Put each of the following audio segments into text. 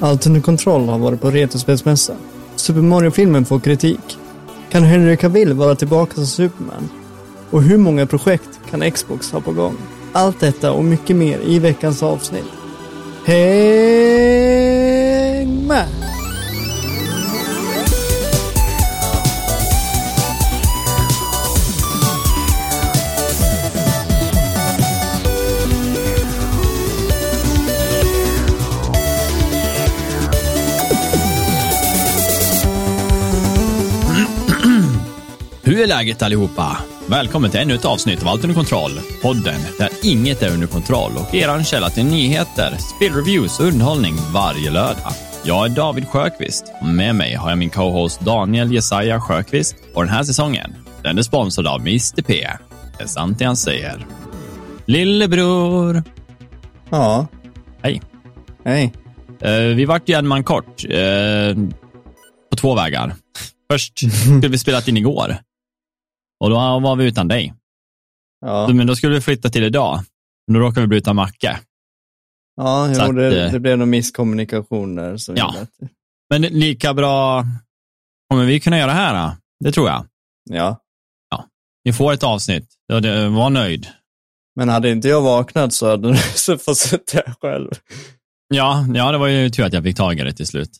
Allt under kontroll har varit på Retrospelsmässa. Super Mario-filmen får kritik. Kan Henry Cavill vara tillbaka som Superman? Och hur många projekt kan Xbox ha på gång? Allt detta och mycket mer i veckans avsnitt. Häng med! Är läget allihopa? Välkommen till ännu ett avsnitt av Allt under kontroll, podden där inget är under kontroll och eran källa till nyheter, spelreviews och underhållning varje lördag. Jag är David Sjöqvist och med mig har jag min co-host Daniel Jesaja Sjöqvist och den här säsongen, den är sponsrad av Mr P. Det är sant det han säger. Lillebror! Ja, Hej. hej. Eh, vi vart ju en man kort. eh, på två vägar. Först skulle vi spelat in igår. Och då var vi utan dig. Ja, Men då skulle vi flytta till idag. Men då råkade vi bli utan Macke. ja jo, att, det, eh, det blev nog misskommunikationer som Ja. Men lika bra kommer vi kunna göra här. Då? Det tror jag. Ja, Vi får ett avsnitt. Ja, det- Var nöjd. men hade inte jag vaknat så hade du fått sitta här själv. Ja, ja, det var ju tur att jag fick tag i det till slut.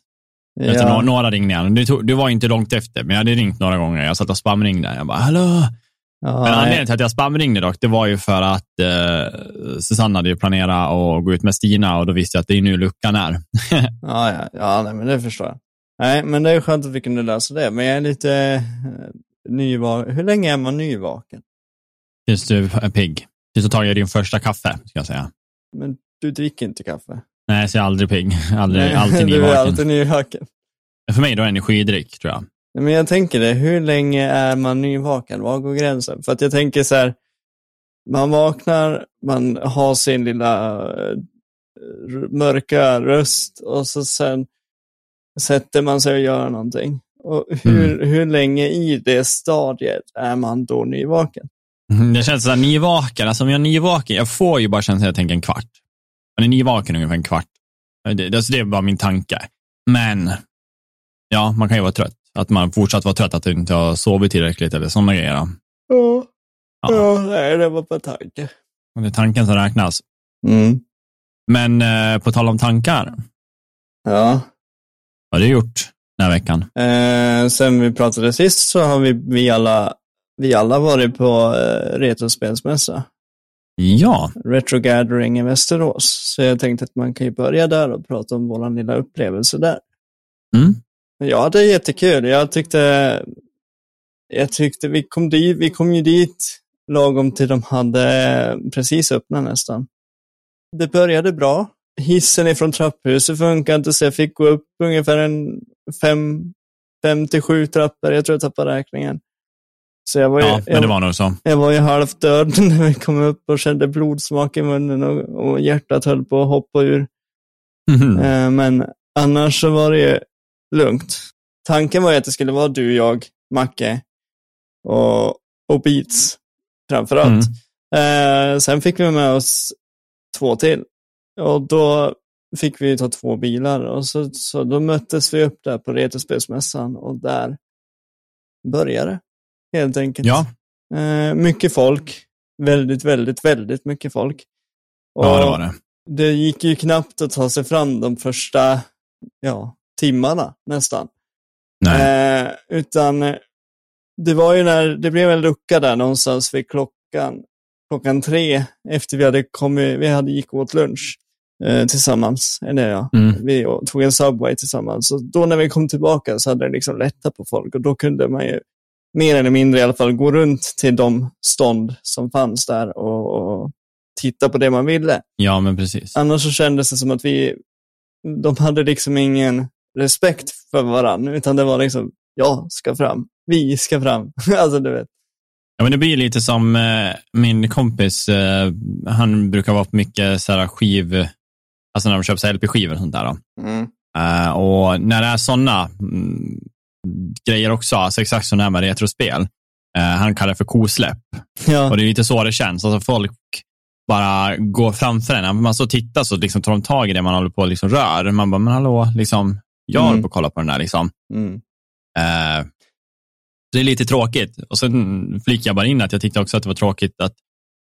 Efter Ja. några, ringningar. Du, tog, du var inte långt efter, men jag hade ringt några gånger. Jag satt och spamringde. Jag bara, hallå? Ja, Men anledningen till att jag spamringde dock, det var ju för att eh, Susanne hade ju planerat att gå ut med Stina och då visste jag att det är nu luckan är. Ja, ja, ja nej, men det förstår jag. Nej, men det är skönt att vi kunde lösa det. Men jag är lite eh, nyvaken. Hur länge är man nyvaken? Tills du är pigg. Tills du tagit din första kaffe, ska jag säga. Men du dricker inte kaffe? Nej, så jag är aldrig pigg. Aldrig, Nej, alltid Du är alltid nyvaken. För mig då är energidryck, tror jag. Nej, Men jag tänker det, hur länge är man nyvaken? Var går gränsen? För att jag tänker så här, man vaknar, man har sin lilla eh, mörka röst och så sen sätter man sig och gör någonting. Och hur, hur länge i det stadiet är man då nyvaken? Mm, Det känns såhär nyvaken. Alltså om jag är nyvaken, jag får ju bara känslan att jag tänker en kvart. Man är nyvaken ungefär en kvart. Det, alltså det är bara min tanke. Men, ja, man kan ju vara trött. Att man fortsatt vara trött, att du inte har sovit tillräckligt eller sådana grejer. Ja, Ja, ja nej, det var på tanke. och det är tanken som räknas. Mm. Men eh, på tal om tankar, Ja, vad har du gjort den här veckan? Eh, sen vi pratade sist så har vi, vi, alla, vi alla varit på eh, Retrospelsmässa. Ja, Retro Gathering i Västerås. Så jag tänkte att man kan ju börja där och prata om vår lilla upplevelse där. Mm. Ja, det är jättekul. Jag tyckte, jag tyckte vi kom dit, vi kom ju dit lagom till de hade precis öppnat nästan. Det började bra. Hissen ifrån trapphuset funkade inte så jag fick gå upp ungefär en fem, fem till sju trappor. Jag tror jag tappade räkningen. Så jag var ju, ja men det var nog så. jag var ju halvt död när vi kom upp och kände blodsmak i munnen och, och hjärtat höll på att hoppa ur. Mhm. Eh, men annars så var det ju lugnt. Tanken var ju att det skulle vara du, jag, Macke och, och Beats framför allt. Eh, sen fick vi med oss två till. Och då fick vi ta två bilar och så, så då möttes vi upp där på Retrospelsmässan och där började det, helt enkelt. Ja, Eh, mycket folk. Väldigt, väldigt, väldigt mycket folk. Och ja, det var det. det gick ju knappt att ta sig fram de första ja, timmarna nästan. Nej. Eh, utan eh, det var ju när det blev en lucka där någonstans vid klockan, klockan tre efter vi hade kommit, vi hade gick åt lunch eh, tillsammans. Eller ja, Mm. vi tog en Subway tillsammans. Så då när vi kom tillbaka så hade det liksom lättat på folk och då kunde man ju mer eller mindre i alla fall gå runt till de stånd som fanns där och, och titta på det man ville. Ja, men precis. Annars så kändes det som att vi, de hade liksom ingen respekt för varandra, utan det var liksom, jag ska fram, vi ska fram. alltså du vet. Ja, men det blir lite som eh, min kompis, eh, han brukar vara på mycket så här, skiv, alltså när de köper LP-skivor och sånt där. Då. Eh, och när det är sådana mm, grejer också, alltså exakt som det här med retrospel, eh, han kallar det för kosläpp. Ja, Och det är lite så det känns. Alltså folk bara går framför en. När man så tittar så liksom tar de tag i det man håller på och liksom rör. Man bara, men hallå, liksom, jag Mm. håller på att kolla på den där. Liksom. Mm. Eh, det är lite tråkigt. Och sen flikar jag bara in att jag tyckte också att det var tråkigt att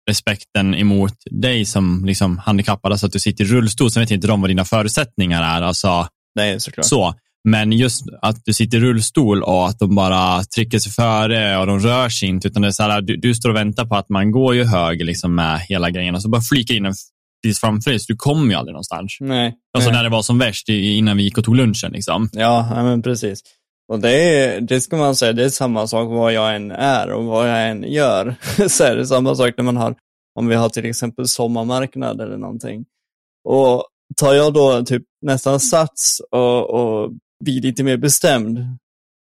respekten emot dig som liksom handikappad, alltså att du sitter i rullstol, sen vet inte de vad dina förutsättningar är. Alltså, Nej, såklart. så. Men just att du sitter i rullstol och att de bara trycker sig före och de rör sig inte, utan det är så här, du, du står och väntar på att man går ju höger liksom med hela grejen och så bara flikar in en precis framför dig, så du kommer ju aldrig någonstans. Nej. Alltså Nej. när det var som värst innan vi gick och tog lunchen. Liksom. Ja, ja, men precis. Och det, är, det ska man säga, det är samma sak vad jag än är och vad jag än gör. så är det samma sak när man har, om vi har till exempel sommarmarknad eller någonting. Och tar jag då typ nästan sats och, och blir lite mer bestämd,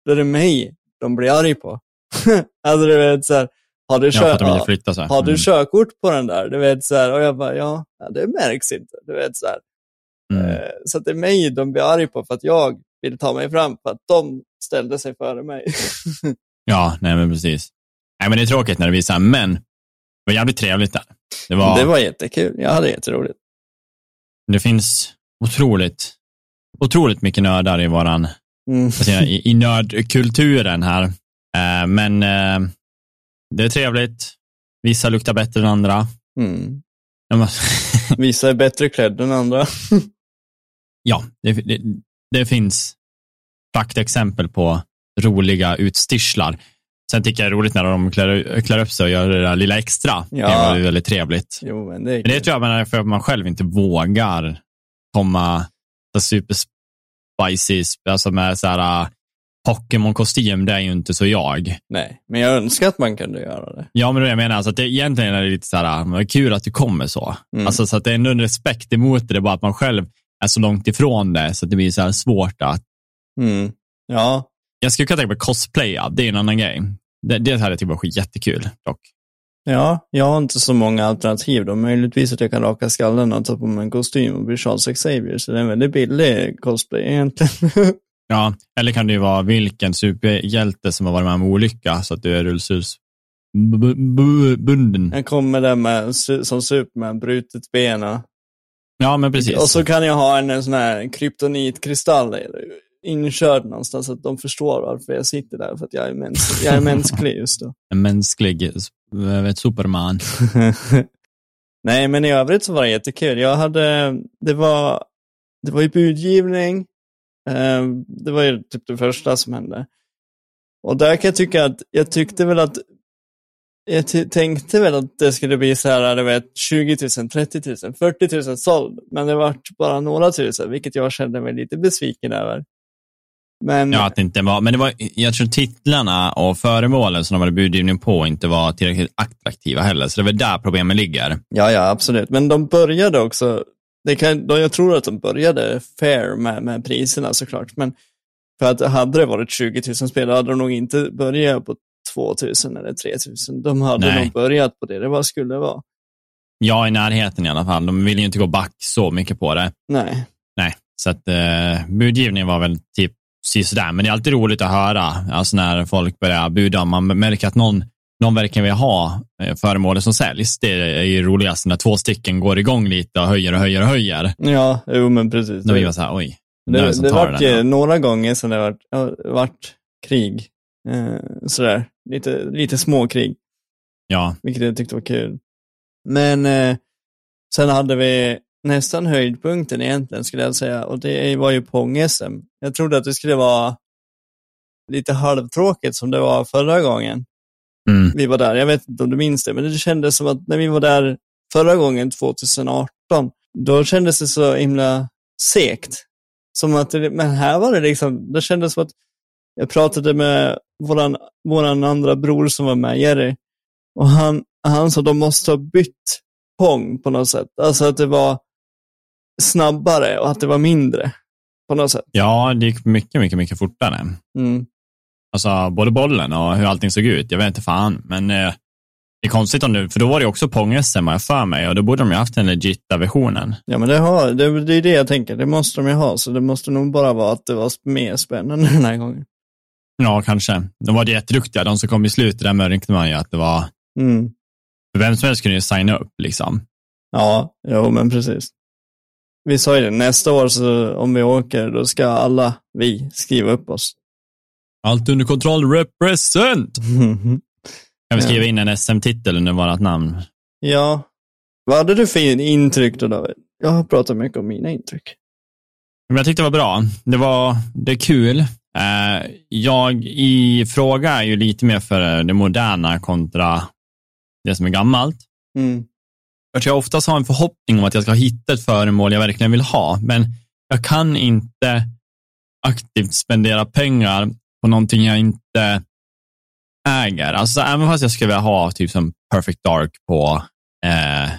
då är det mig de blir arg på. alltså du vet så här, har du, kö- ja, flytta sig. har du Mm. körkort på den där? Du vet så här, och jag bara, ja, det märks inte. Du vet så här. Mm. Eh, Så att det är mig de blir arg på för att jag vill ta mig fram för att de ställde sig före mig. Ja, nej men precis. Nej, men det är tråkigt när det blir så här, men det var jävligt trevligt där. Det, var, Det det, var jättekul. Jag hade jätteroligt. finns otroligt, otroligt mycket nördar i våran, Mm. jag, i, i nördkulturen här. Eh, men eh, det är trevligt. Vissa luktar bättre än andra. Mm. Vissa är bättre klädda än andra. ja, det, det, det finns praktexempel på roliga utstyrslar. Sen tycker jag det är roligt när de klär, klär upp sig och gör det där lilla extra. Ja. Det ju väldigt trevligt. Jo, men det är Men det tror jag man är för att man själv inte vågar komma super spicy, alltså med så här uh, Pokémon-kostym, det är ju inte så jag. Nej, men jag önskar att man kunde göra det. Ja, men det jag menar, alltså att det, egentligen är det lite så här, vad kul att du kommer så. Mm. Alltså så att det är ändå en respekt emot det, det är bara att man själv är så långt ifrån det, så att det blir så här svårt att, Mm. Ja, jag skulle kunna tänka mig cosplaya, det är en annan grej. Det, det hade jag tyckt var jättekul dock. Ja, jag har inte så många alternativ då. Möjligtvis att jag kan raka skallen och ta på mig en kostym och bli Charles Xavier. Så det är en väldigt billig cosplay egentligen. Ja, eller kan det ju vara vilken superhjälte som har varit med om olycka, så att du är rullstolsbunden. jag kommer där med, som Superman, brutet bena. Ja, men precis. Och så kan jag ha en, en sån här kryptonitkristall inkörd någonstans så att de förstår varför jag sitter där. För att jag är, mäns jag är mänsklig just då. En mänsklig vet, Superman. Nej, men i övrigt så var det jättekul. Jag hade, det var, det var ju budgivning. Eh, Det var ju typ det första som hände. Och där kan jag tycka att, jag tyckte väl att, jag tänkte väl att det skulle bli så här, du vet, 20 000, 30 000, 40 000 såld. Men det var bara några tusen, vilket jag kände mig lite besviken över. Men, Ja, att det inte var, men det var, jag tror titlarna och föremålen som de hade budgivning på inte var tillräckligt attraktiva heller, så det är väl där problemet ligger. Ja, ja, absolut. Men de började också, det kan, de, jag tror att de började fair med, med priserna såklart. Men för att hade det varit 20 000 spel hade de nog inte börjat på 2 000 eller 3 000. De hade Nej. nog börjat på det det var skulle vara. Ja, i närheten i alla fall. De vill ju inte gå back så mycket på det. Nej, Nej, så att eh, budgivningen var väl typ sådär, men det är alltid roligt att höra, alltså när folk börjar buda, man märker att någon, någon verkar vilja ha eh, föremålet som säljs. Det är ju roligast när två stycken går igång lite och höjer och höjer och höjer. ja, jo men precis. Då blir man så här, oj. det det som det vart ju några gånger sedan det vart, vart krig. Eh, sådär, lite, lite småkrig. Ja, vilket jag tyckte var kul. Men eh, sen hade vi nästan höjdpunkten egentligen, skulle jag säga, och det var ju Pong-SM. Jag trodde att det skulle vara lite halvtråkigt som det var förra gången mm. vi var där. Jag vet inte om du minns det, men det kändes som att när vi var där förra gången, 2018, då kändes det så himla segt. Som att det, men här var det liksom, det kändes som att jag pratade med våran, våran andra bror som var med, Jerry, och han, han sa att de måste ha bytt Pong på något sätt. Alltså att det var snabbare och att det var mindre på något sätt. ja, det gick mycket, mycket, mycket fortare. Mm. Alltså både bollen och hur allting såg ut. Jag vet inte fan, men eh, det är konstigt om du, för då var det också Pong-SM jag för mig och då borde de ju haft den legita versionen. Ja, men det, har, det, det är det jag tänker. Det måste de ju ha, så det måste nog bara vara att det var mer spännande den här gången. Ja, kanske. De var jätteduktiga. De som kom i slutet, där märkte man ju att det var, Mm. Vem som helst kunde ju signa upp liksom. Ja, jo men precis. Vi sa ju det, nästa år så om vi åker, då ska alla vi skriva upp oss. Allt under kontroll, represent! Kan vi skriva in en SM-titel under vårt namn? Ja. Vad hade du för intryck då, David? Jag har pratat mycket om mina intryck. Men jag tyckte det var bra. Det var det är kul. Eh, jag i fråga är ju lite mer för det moderna kontra det som är gammalt. Mm. Jag oftast har en förhoppning om att jag ska hitta ett föremål jag verkligen vill ha, men jag kan inte aktivt spendera pengar på någonting jag inte äger. Alltså, även fast jag skulle vilja ha typ som Perfect Dark på eh,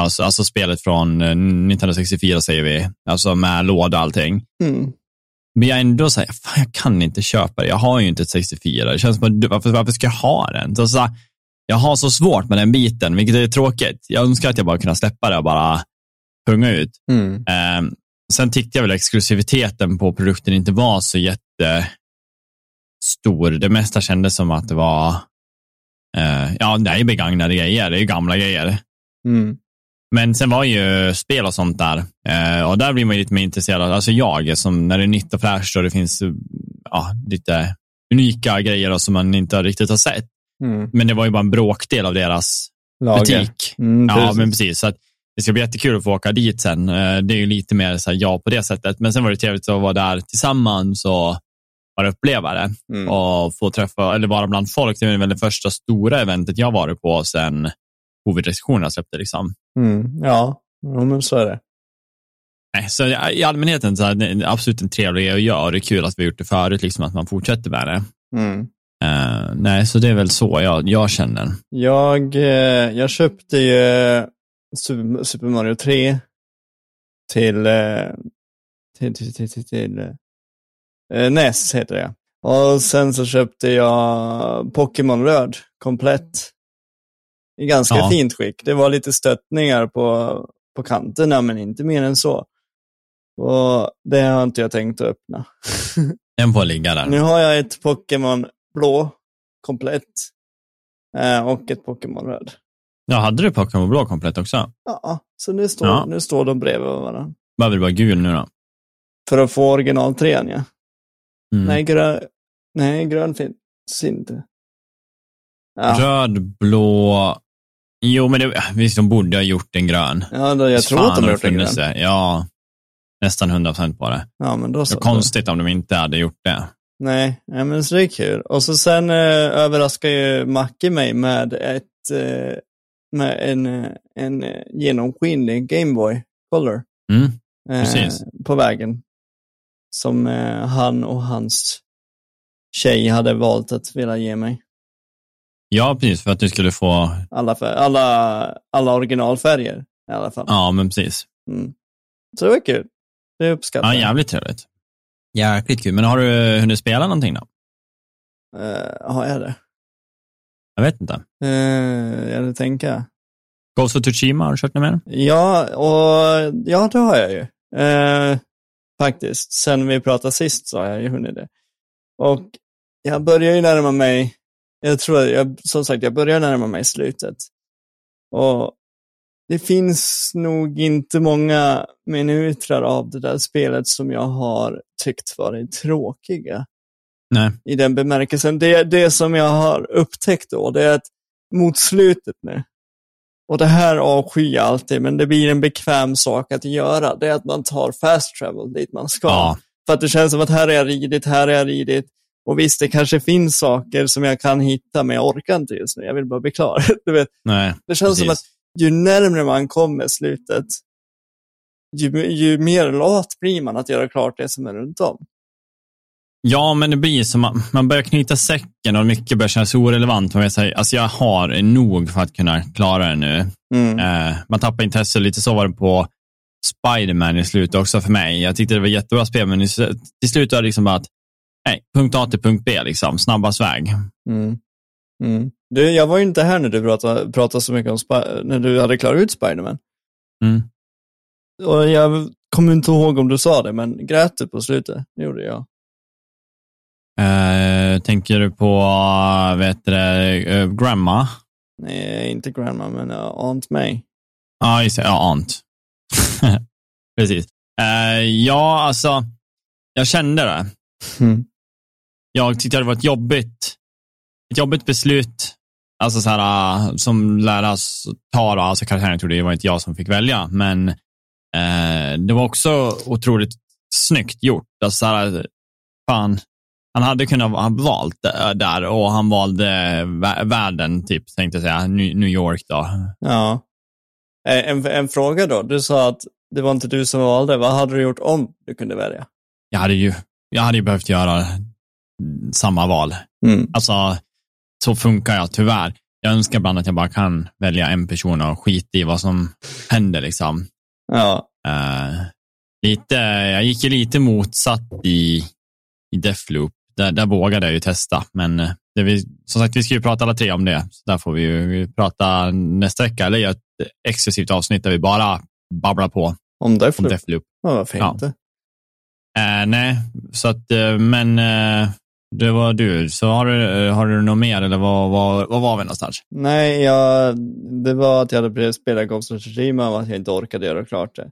alltså, alltså spelet från 1964 säger vi, alltså med låda och allting. Mm. Men jag ändå säger, fan jag kan inte köpa det. Jag har ju inte ett 64. Det känns som att, varför, varför ska jag ha den? Så, så, jag har så svårt med den biten, vilket är tråkigt. Jag önskar att jag bara kunde släppa det och bara punga ut. Mm. Eh, sen tyckte jag väl exklusiviteten på produkten inte var så jättestor. Det mesta kändes som att det var, eh, ja, det är begagnade grejer. Det är gamla grejer. Mm. Men sen var ju spel och sånt där. Eh, och där blir man lite mer intresserad. Alltså jag, som när det är nytt och fräscht och det finns ja, lite unika grejer då, som man inte riktigt har sett. Mm. Men det var ju bara en bråkdel av deras Lager. butik. Mm, ja, men precis. Så att det ska bli jättekul att få åka dit sen. Eh, Det är ju lite mer så ja på det sättet. Men sen var det trevligt att vara där tillsammans och bara uppleva det. Mm. Och få träffa, eller vara bland folk. Det är väl det första stora eventet jag varit på sen covid-restriktionerna släppte. Liksom. Mm. Ja, men så är det. Nej, så i allmänheten så är det absolut en trevlig grej att göra. Det är kul att vi har gjort det förut, liksom att man fortsätter med det. Mm. Eh, nej, så det är väl så jag, jag känner. Jag, eh, jag köpte ju Super, Super Mario 3 till, eh, till, till, till, till, till eh, NES heter det. Och sen så köpte jag Pokémon Röd komplett. I ganska Ja. fint skick. Det var lite stöttningar på, på kanterna, men inte mer än så. Och det har inte jag tänkt att öppna. Den får ligga där. Nu har jag ett Pokémon Blå komplett. Eh, och ett Pokémon Röd. Ja, hade du Pokémon Blå komplett också? Ja, så nu står, Ja. nu står de bredvid varandra. Behöver du vara gul nu då? För att få original 3 ja. Mm. Nej, grön, nej, grön finns inte. Ja, Röd, blå. Jo, men det, visst, de borde ha gjort en grön. ja då, jag tror att de har gjort en grön. det. Ja, nästan 100 procent på det. Ja, men då Det så. är konstigt om de inte hade gjort det. Nej, men så det är kul. Och så sen eh, överraskar ju Macke mig med ett eh, med en, eh, en eh, genomskinlig Gameboy Color. Mm. eh, på vägen. Som eh, han och hans tjej hade valt att vilja ge mig. Ja, precis, för att du skulle få... Alla, fär- alla, alla originalfärger i alla fall. Ja, men precis. Mm. Så det var kul. Det uppskattar Ja, jag. jävligt trevligt. Jäkligt kul. Men har du hunnit spela någonting då? Eh, har jag det? Jag vet inte. Uh, jag tänka. Ghost of Tsushima, har du kört något mer? Ja, och ja, det har jag ju. Eh, faktiskt. Sen vi pratade sist så har jag ju hunnit det. Och jag börjar ju närma mig, jag tror, jag, som sagt, jag börjar närma mig slutet. Och det finns nog inte många minuter av det där spelet som jag har tyckt varit tråkiga. Nej. I den bemärkelsen. Det, det som jag har upptäckt då, det är att mot slutet nu, och det här avskyr jag alltid, men det blir en bekväm sak att göra. Det är att man tar fast travel dit man ska. Ja. För att det känns som att här är jag ridit, här är jag ridit. Och visst, det kanske finns saker som jag kan hitta, men jag orkar inte just nu. Jag vill bara bli klar. Du vet, Nej. det känns som att Precis. Ju närmare man kommer slutet, ju, ju mer lat blir man att göra klart det som är runt om. Ja, men det blir som att man börjar knyta säcken och mycket börjar kännas orelevant. Man här, alltså jag har nog för att kunna klara det nu. Mm. Eh, man tappar intresse. Lite så var det på Spiderman i slutet också för mig. Jag tyckte det var jättebra spel, men till slut var det liksom bara att nej, punkt A till punkt B, liksom, snabbast väg. Mm. Mm. Du, jag var ju inte här när du pratade, pratade så mycket om Spi- när du hade klarat ut Spiderman. Mm. Och jag kommer inte ihåg om du sa det, men grät du på slutet? Det gjorde jag. Eh, tänker du på vet du, eh, Grandma? Nej, inte grandma, men uh, Aunt May. Ja, just det. Ja, Aunt. Precis. Uh, ja, alltså, jag kände det. Mm. Jag tyckte det var ett jobbigt, ett jobbigt beslut. Alltså så här, uh, som läras ta då, alltså karaktären trodde det var inte jag som fick välja, men uh, det var också otroligt snyggt gjort. Alltså så här, fan, han hade kunnat ha valt där och han valde världen, typ, tänkte jag säga, New York då. Ja. En, en fråga då, du sa att det var inte du som valde. Vad hade du gjort om du kunde välja? Jag hade ju, jag hade ju behövt göra samma val. Mm. Alltså, så funkar jag tyvärr. Jag önskar ibland att jag bara kan välja en person och skita i vad som händer. Liksom. Ja. Uh, lite, jag gick ju lite motsatt i, i Deathloop. Där, där vågade jag ju testa, men det vi, som sagt, vi ska ju prata alla tre om det. Så där får vi ju prata nästa vecka, eller göra ett exklusivt avsnitt där vi bara babblar på om Deathloop. Om Deathloop. Ja, varför ja. inte? Uh, nej, så att, men uh, det var du. Så har du, har du något mer eller vad, vad, vad var vi någonstans? Nej, jag, det var att jag hade spelat Ghost of Tsushima och att jag inte orkade göra klart det.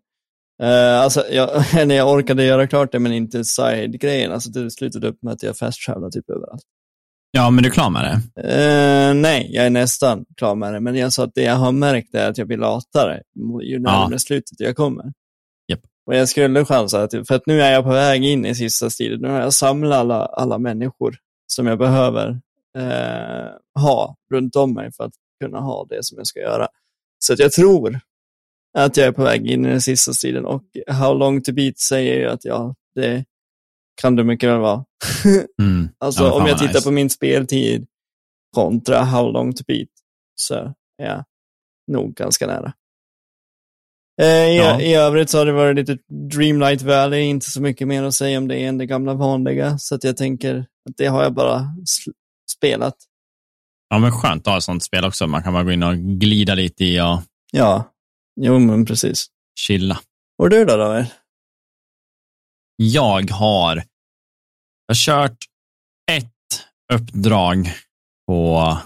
Uh, alltså, jag, nej, jag orkade göra klart det, men inte side-grejen. Alltså, det slutade upp med att jag fast typ överallt. Ja, men du är klar med det? Uh, nej, jag är nästan klar med det. Men jag sa att det jag har märkt är att jag blir latare ju närmare ja. slutet jag kommer. Och jag skulle chansa, att, för att nu är jag på väg in i sista stilen. Nu har jag samlat alla, alla människor som jag behöver uh, ha runt om mig för att kunna ha det som jag ska göra. Så att jag tror att jag är på väg in i den sista striden och How long to beat säger ju att ja, det kan det mycket väl vara. Mm. alltså ja, om jag tittar nice. på min speltid kontra How long to beat så är jag nog ganska nära. Eh, i, Ja. I övrigt så har det varit lite Dreamlight Valley, inte så mycket mer att säga om det än det gamla vanliga, så att jag tänker att det har jag bara spelat. Ja, men skönt att ha ett sånt spel också. Man kan bara gå in och glida lite i och Ja, jo men precis. chilla. Och du då David? Jag har, jag har kört ett uppdrag på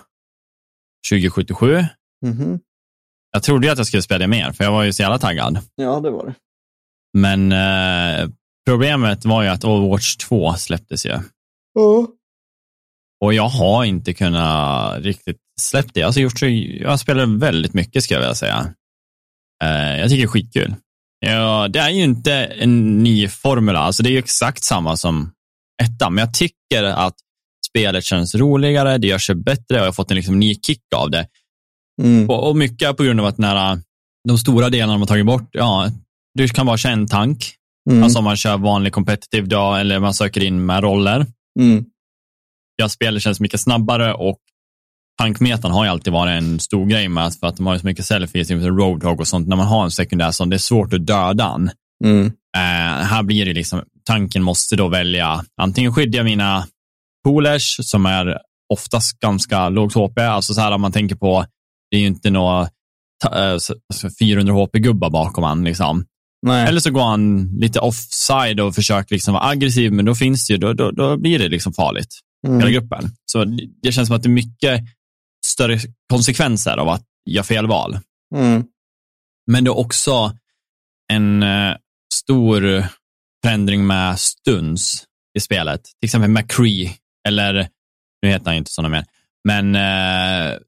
2077. Mhm. Jag trodde ju att jag skulle spela det mer, för jag var ju så jävla taggad. Ja, det var det. Men eh, problemet var ju att Overwatch 2 släpptes ju. Ja. Och jag har inte kunnat riktigt släppa det. Alltså, gjort så, jag spelar väldigt mycket, ska jag vilja säga. Eh, jag tycker det är skitkul. Ja, det är ju inte en ny formula, alltså det är ju exakt samma som ettan, men jag tycker att spelet känns roligare, det gör sig bättre och jag har fått en liksom ny kick av det. Mm. Och, och mycket på grund av att när de stora delarna de har tagit bort, ja, du kan bara köra en tank, Mm. alltså om man kör vanlig competitive dag eller man söker in med roller. Mm. Ja, spelet känns mycket snabbare och tankmetan har ju alltid varit en stor grej med att, för att de har så mycket selfies roadhog och sånt. När man har en sekundär som det är svårt att döda han. Mm. Eh, här blir det liksom, tanken måste då välja, antingen skyddar jag mina poolers som är oftast ganska lågt HP, alltså så här om man tänker på, det är ju inte några ta- eh, så- så 400 HP-gubbar bakom han liksom. Nej. Eller så går han lite offside och försöker liksom vara aggressiv, men då finns det ju, då, då, då blir det liksom farligt hela mm. gruppen. Så det- känns som att det är mycket större konsekvenser av att göra fel val. Mm. Men det är också en eh, stor förändring med stunds i spelet. Till exempel McCree, eller nu heter han ju inte sådana mer, men eh,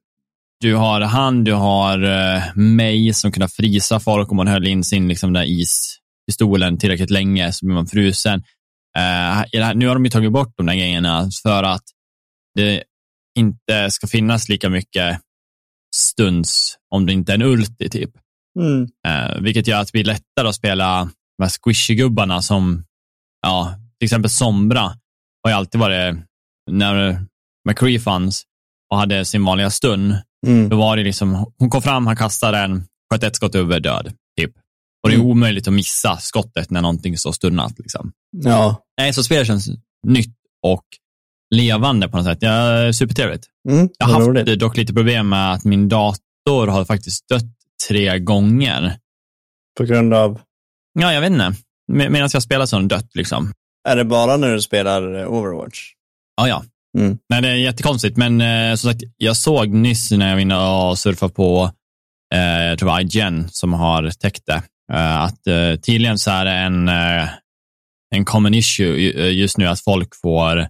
du har han, du har eh, mig som kunde frysa folk om man höll in sin liksom, där ispistolen tillräckligt länge så blir man frusen. Här, nu har de ju tagit bort de där grejerna för att det inte ska finnas lika mycket stunds om det inte är en ulti typ. Mm. Eh, vilket gör att det blir lättare att spela de här squishy-gubbarna som, ja, till exempel Sombra har ju alltid varit, när McCree fanns och hade sin vanliga stund, Mm. då var det liksom, hon kom fram, han kastade den, sköt ett skott över, död. Typ. Och det är Mm. omöjligt att missa skottet när någonting står stunnat. Liksom. Ja. Nej, så spelet känns nytt och levande på något sätt. Ja, supertrevligt. Mm. Jag har haft roligt. dock lite problem med att min dator har faktiskt dött tre gånger. På grund av, Ja, jag vet inte. Med, medan jag spelar så har den dött liksom. är det bara när du spelar Overwatch? Ja, ja. Mm. Nej, det är jättekonstigt, men eh, som sagt, jag såg nyss när jag var inne och surfade på, eh, jag tror det var IGN som har täckt det, eh, att eh, tydligen så är det en, eh, en common issue eh, just nu att folk får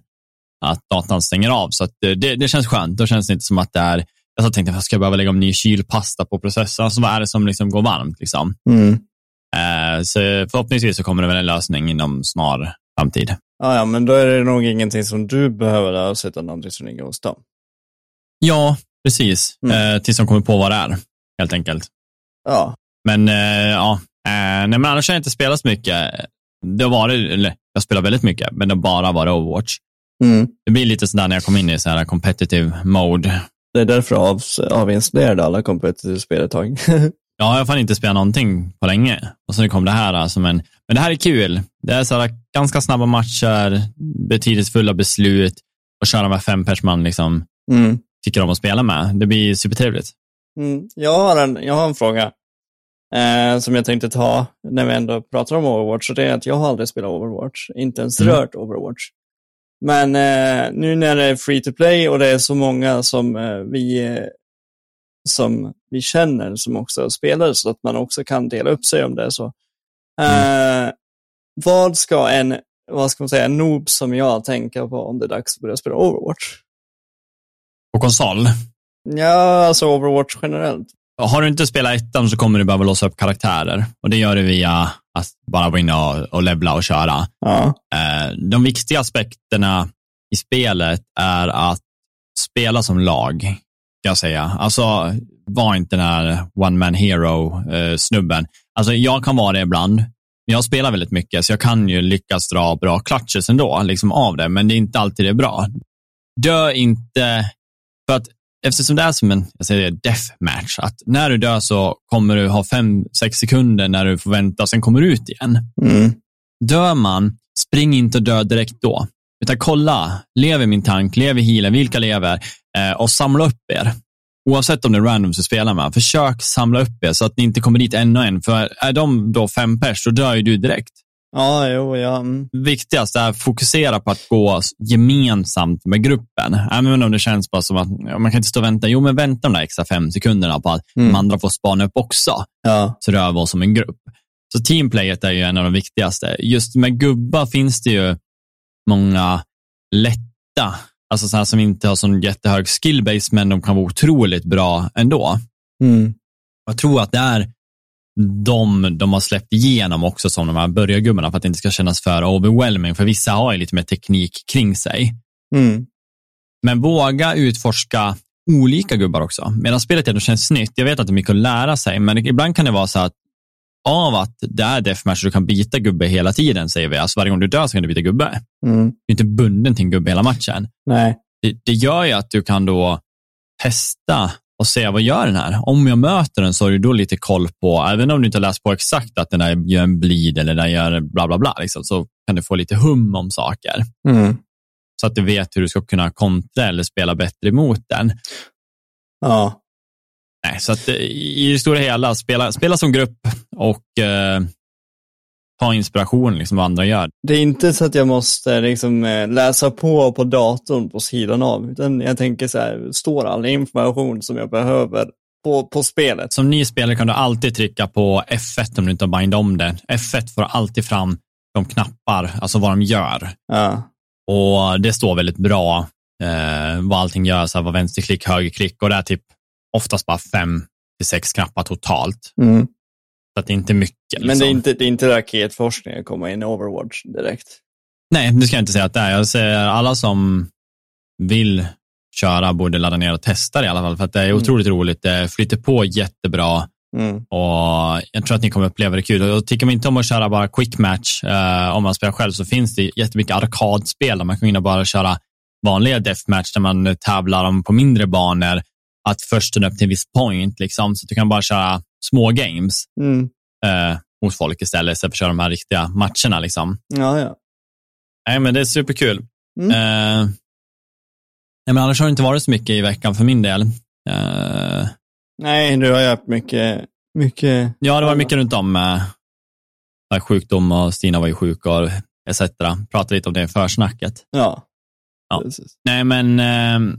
att datan stänger av. Så att eh, det, det känns skönt. Då känns det inte som att det är, jag så tänkte, ska jag behöva lägga om ny kylpasta på processorn? Alltså, vad är det som liksom går varmt? Liksom? Mm. Så förhoppningsvis så kommer det väl en lösning inom snar framtid. Ja, ja, men då är det nog ingenting som du behöver utan någonting som ligger hos dem. Ja, precis. Mm. Eh, tills de kommer på vad det är, helt enkelt. Ja, Men eh, ja, eh, nej, men annars har jag inte spelat så mycket. Det har varit, eller jag spelar väldigt mycket, men det har bara varit Overwatch. mm. Det blir lite sådär när jag kommer in i så här competitive mode. det är därför jag av, avinstallerade alla competitive spel ett tag. Ja, jag har inte spelat någonting på länge. Och så kom det här som en, men det här är kul. Det är så här ganska snabba matcher, betydelsefulla beslut och köra med fem persman liksom mm. tycker om att spela med. Det blir supertrevligt. Mm. Jag, har en, jag har en fråga eh, som jag tänkte ta när vi ändå pratar om Overwatch. Och det är att jag har aldrig spelat Overwatch, inte ens Mm. rört Overwatch. Men eh, nu när det är free to play och det är så många som eh, vi eh, som vi känner som också spelar så att man också kan dela upp sig om det är så. Eh, vad ska en, vad ska man säga, en noob som jag tänka på om det är dags att börja spela Overwatch? På konsol. Ja, alltså Overwatch generellt. Har du inte spelat ettan så kommer du behöva låsa upp karaktärer. Och det gör du via att bara gå in och, och levla och köra. Ja. Eh, de viktiga aspekterna i spelet är att spela som lag, kan jag säga. Alltså, var inte den här one man hero-snubben. Alltså, jag kan vara det ibland. men Jag spelar väldigt mycket, så jag kan ju lyckas dra bra clutches ändå, liksom av det, men det är inte alltid det är bra. Dö inte, för att eftersom det är som en jag säger det, deathmatch, att när du dör så kommer du ha fem, sex sekunder när du får vänta sen kommer du ut igen. Mm. Dör man, spring inte och dö direkt då. Utan kolla, lever min tank, lever healen, vilka lever? Eh, och samla upp er. Oavsett om det är random som spelar med, försök samla upp er så att ni inte kommer dit en och en. För är de då fem pers, så dör ju du direkt. Ja, jo, ja. Viktigast är att fokusera på att gå gemensamt med gruppen. Även om det känns bara som att man kan inte stå och vänta. Jo, men vänta de där extra fem sekunderna på att Mm. de andra får spana upp också Ja. så rör vi oss som en grupp. Så teamplayet är ju en av de viktigaste. Just med gubbar finns det ju många lätta, alltså sådana som inte har sån jättehög skillbase, men de kan vara otroligt bra ändå. Mm. Jag tror att det är de de har släppt igenom också som de här börjargubbarna för att det inte ska kännas för overwhelming, för vissa har ju lite mer teknik kring sig. Mm. Men våga utforska olika gubbar också. Medan spelet ändå känns nytt, jag vet att det är mycket att lära sig, men ibland kan det vara så att av att det är deathmatch och du kan byta gubbe hela tiden, säger vi. Alltså varje gång du dör så kan du byta gubbe. Mm. Du är inte bunden till en gubbe hela matchen. Nej. Det, det gör ju att du kan då testa och se vad gör den här. Om jag möter den så har du då lite koll på, även om du inte har läst på exakt att den här gör en bleed eller den gör bla bla bla, liksom, så kan du få lite hum om saker. Mm. Så att du vet hur du ska kunna kontra eller spela bättre mot den. Ja. Nej, så att eh, i det stora hela, spela, spela som grupp och eh, ta inspiration liksom vad andra gör. Det är inte så att jag måste liksom eh, läsa på på datorn på sidan av, utan jag tänker så här, står all information som jag behöver på, på spelet. Som ny spelare kan du alltid trycka på F1 om du inte har bindat om det. F1 får alltid fram de knappar, alltså vad de gör. Ja. Och det står väldigt bra eh, vad allting gör, så här, vad vänsterklick, högerklick och det är typ oftast bara fem till sex knappar totalt. Mm. Så att det är inte mycket. Liksom. Men det är inte, det är inte raketforskning att komma in i Overwatch direkt. Nej, det ska jag inte säga att det är. Jag säger alla som vill köra borde ladda ner och testa det i alla fall, för att det är Mm. otroligt roligt. Det flyter på jättebra Mm. och jag tror att ni kommer uppleva det kul. Och tycker man inte om att köra bara quick match, eh, om man spelar själv, så finns det jättemycket arkadspel där man kan gå in och bara köra vanliga deathmatch där man tävlar om på mindre banor, att först upp till en viss point, liksom, så att du kan bara köra små games Mm. eh, mot folk istället, istället för att köra de här riktiga matcherna. Liksom. Ja, ja. Nej, men det är superkul. Mm. Eh, nej, men annars har det inte varit så mycket i veckan för min del. Eh, Nej, du har ju haft mycket, mycket. ja, det var mycket runt om eh, sjukdom och Stina var ju sjuk och etc. Pratade lite om det i försnacket. Ja. Ja. Nej, men eh,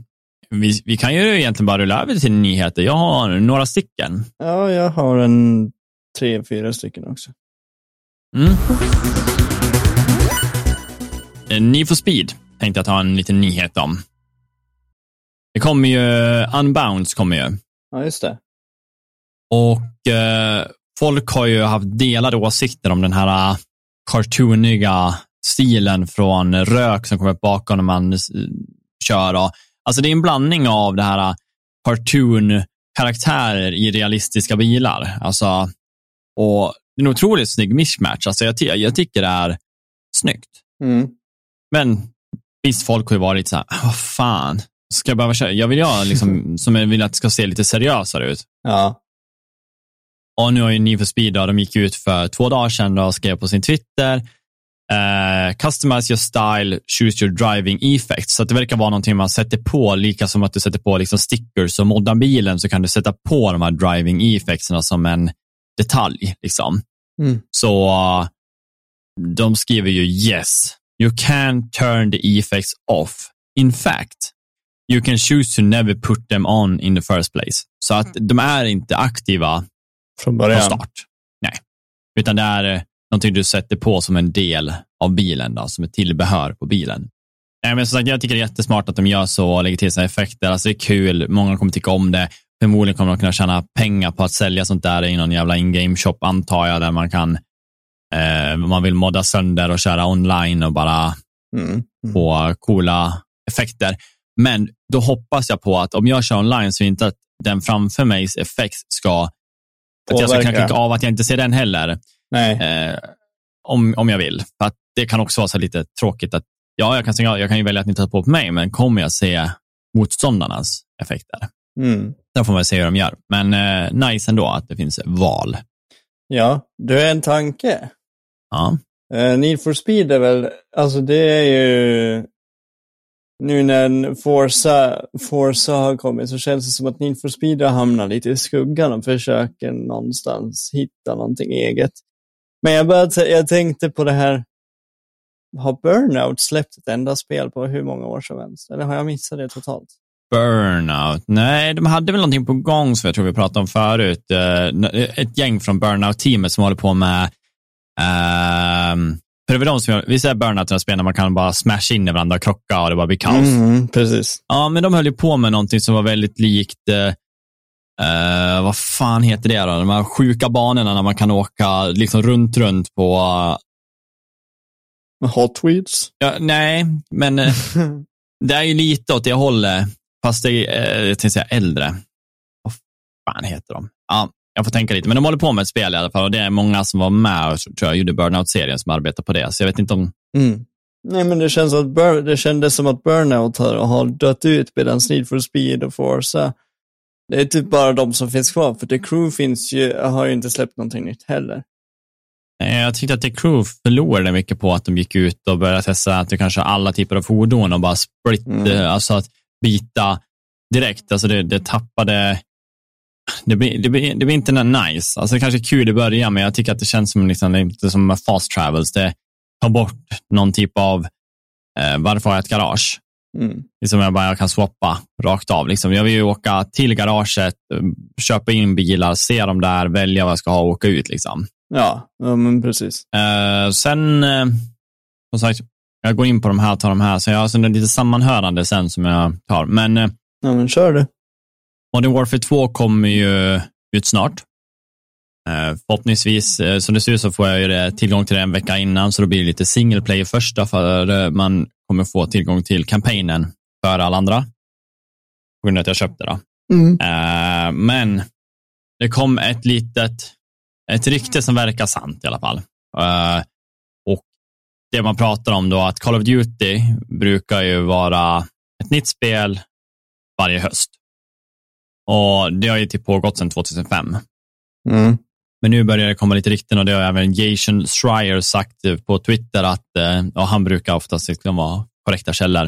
vi, vi kan ju egentligen bara rulla över till nyheter. Jag har några stycken. Ja, jag har en tre, fyra stycken också. Mm. Eh, Need for Speed tänkte jag ta en liten nyhet om. Det kommer ju, Unbounds kommer ju. Ja, just det. Och eh, folk har ju haft delade åsikter om den här uh, cartooniga stilen från rök som kommer bakom när man uh, kör. Och, alltså det är en blandning av det här uh, cartoon-karaktärer i realistiska bilar. Alltså, och det är en otroligt snygg mismatch. Alltså jag, jag tycker det är snyggt. Mm. Men visst, folk har ju varit så här, vad fan, ska jag behöva köra? Jag vill ju liksom, som jag vill att det ska se lite seriösare ut. Ja. Och nu har ju Need for Speed, då, de gick ut för två dagar sedan och skrev på sin Twitter, eh, customize your style, choose your driving effects. Så det verkar vara någonting man sätter på, lika som att du sätter på liksom stickers och moddar bilen så kan du sätta på de här driving effectsarna som en detalj. Liksom. Mm. Så uh, de skriver ju yes, you can turn the effects off. In fact, you can choose to never put them on in the first place. Så att de är inte aktiva Från från början. start. Nej, utan det är någonting du sätter på som en del av bilen, då, som ett tillbehör på bilen. Men som sagt, jag tycker det är jättesmart att de gör så och lägger till sina effekter. Alltså, det är kul, många kommer tycka om det. Förmodligen kommer de kunna tjäna pengar på att sälja sånt där i någon jävla in-game shop, antar jag, där man kan eh, man vill modda sönder och köra online och bara Mm. Mm. få coola effekter. Men då hoppas jag på att om jag kör online så inte att den framför mejs effekt ska, att jag ska kunna klicka av att jag inte ser den heller. Eh, om, om jag vill. För att det kan också vara så lite tråkigt att, ja, jag kan, stänga, jag kan ju välja att ni tar på mig, men kommer jag se motståndarnas effekter? Mm. Där får man se hur de gör. Men eh, nice ändå att det finns val. Ja, du är en tanke. Ja. Uh, Need for speed är väl, alltså det är ju, nu när Forza, Forza har kommit så känns det som att Need for speed har hamnat lite i skuggan och försöker någonstans hitta någonting eget. Men jag, började, jag tänkte på det här, har Burnout släppt ett enda spel på hur många år som helst? Eller har jag missat det totalt? Burnout. Nej, de hade väl någonting på gång som jag tror vi pratade om förut. Eh, Ett gäng från Burnout-teamet som håller på med ehm, för det väl de som gör, vi säger Burnout när spel när man kan bara smasha in i varandra och krocka och det bara blir kaos. Mm, precis. Ja, men de höll ju på med någonting som var väldigt likt, eh, eh, vad fan heter det då? De här sjuka banorna när man kan åka liksom runt, runt på, Hot Wheels. ja, nej, men eh, det är ju lite åt det hållet, fast det är, eh, jag tänkte säga äldre. Vad fan heter de? Ja, jag får tänka lite, men de håller på med ett spel i alla fall och det är många som var med och tror jag gjorde Burnout-serien som arbetar på det, så jag vet inte om, Mm. Nej, men det, känns att Bur- det kändes som att Burnout har, har dött ut medan Need for Speed och Forza, det är typ bara de som finns kvar, för The Crew finns ju, har ju inte släppt någonting nytt heller. Jag tyckte att The Crew förlorade mycket på att de gick ut och började testa att du kanske har alla typer av fordon och bara split, Mm. eh, alltså att byta direkt. Alltså det, det tappade, det blir, det, blir, det blir inte nice. Alltså det kanske är kul i början, men jag tycker att det känns som, liksom, inte som fast travels. Det tar bort någon typ av, eh, varför har jag ett garage? Mm. Liksom jag bara jag kan swappa rakt av. Liksom. Jag vill ju åka till garaget, eh, köpa in bilar, se dem där, välja vad jag ska ha och åka ut. Liksom. Ja, ja, men precis. Eh, sen, eh, som sagt, jag går in på de här, tar de här, så jag har sen lite sammanhörande sen som jag tar. Men eh, Ja, men kör du. Modern Warfare 2 kommer ju ut snart. Eh, förhoppningsvis, eh, som det ser ut så får jag ju det, tillgång till det en vecka innan, så då blir det lite single player första, för eh, man kommer få tillgång till kampanjen för alla andra. På grund av att jag köpte det. Mm. Eh, men det kom ett litet, ett rykte som verkar sant i alla fall. Eh, och det man pratar om då, att Call of Duty brukar ju vara ett nytt spel varje höst. Och det har ju typ pågått sedan 2005. Mm. Men nu börjar det komma lite rykten och det har även Jason Schreier sagt på Twitter att eh, och han brukar oftast liksom vara korrekta källor.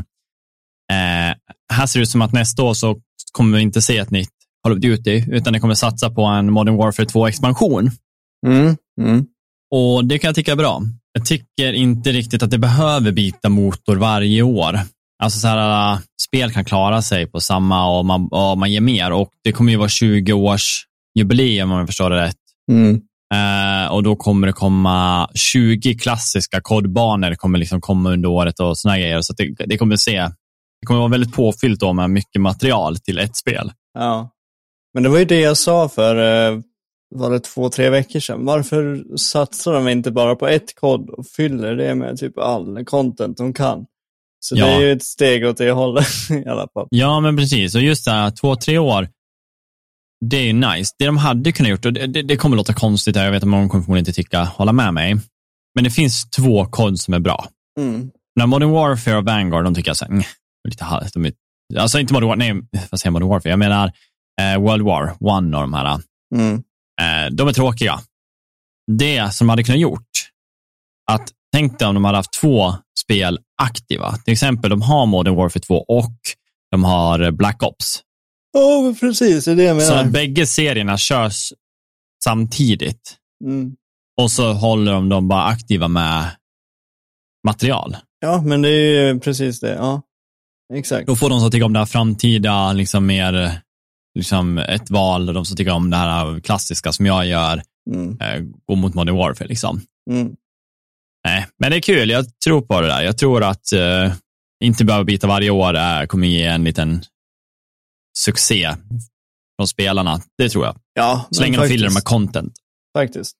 Eh, här ser det ut som att nästa år så kommer vi inte se ett nytt Call of Duty, utan det kommer satsa på en Modern Warfare 2-expansion. Mm. Mm. Och det kan jag tycka är bra. Jag tycker inte riktigt att det behöver byta motor varje år. Alltså så här, äh, spel kan klara sig på samma och man, och man ger mer. Och det kommer ju vara 20 års jubileum om jag förstår det rätt. Mm. Eh, och då kommer det komma 20 klassiska kodbanor kommer liksom komma under året och såna grejer. Så det, det, kommer se, det kommer vara väldigt påfyllt då med mycket material till ett spel. Ja. Men det var ju det jag sa för, eh, var det två, tre veckor sedan. Varför satsar de inte bara på ett kod och fyller det med typ all content de kan? Så ja. det är ju ett steg åt det hållet i alla fall. Ja, men precis. Och just det här, två, tre år, det är nice. Det de hade kunnat gjort, och det, det, det kommer låta konstigt, jag vet att många kommer förmodligen inte tycka, hålla med mig, men det finns två kod som är bra. Mm. När Modern Warfare och Vanguard, de tycker jag så här, lite halvt. Alltså inte Modern Warfare, nej, vad säger Modern Warfare? Jag menar eh, World War One och de här. Mm. Eh, de är tråkiga. Det som de hade kunnat gjort, att tänk dig om de hade haft två spel aktiva. Till exempel, de har Modern Warfare 2 och de har Black Ops. Ja, oh, precis. Det är det jag menar. Så bägge serierna körs samtidigt. Mm. Och så håller de dem bara aktiva med material. Ja, men det är ju precis det. Ja, exakt. Då får de som tycker om det här framtida, liksom mer liksom ett val, och de som tycker om det här klassiska som jag gör, mm. eh, gå mot Modern Warfare. Liksom. Mm. Nej, men det är kul. Jag tror på det där. Jag tror att eh, inte behöva byta varje år är, kommer ge en liten succé från spelarna. Det tror jag. Ja, Så länge de fyller det med content. Faktiskt.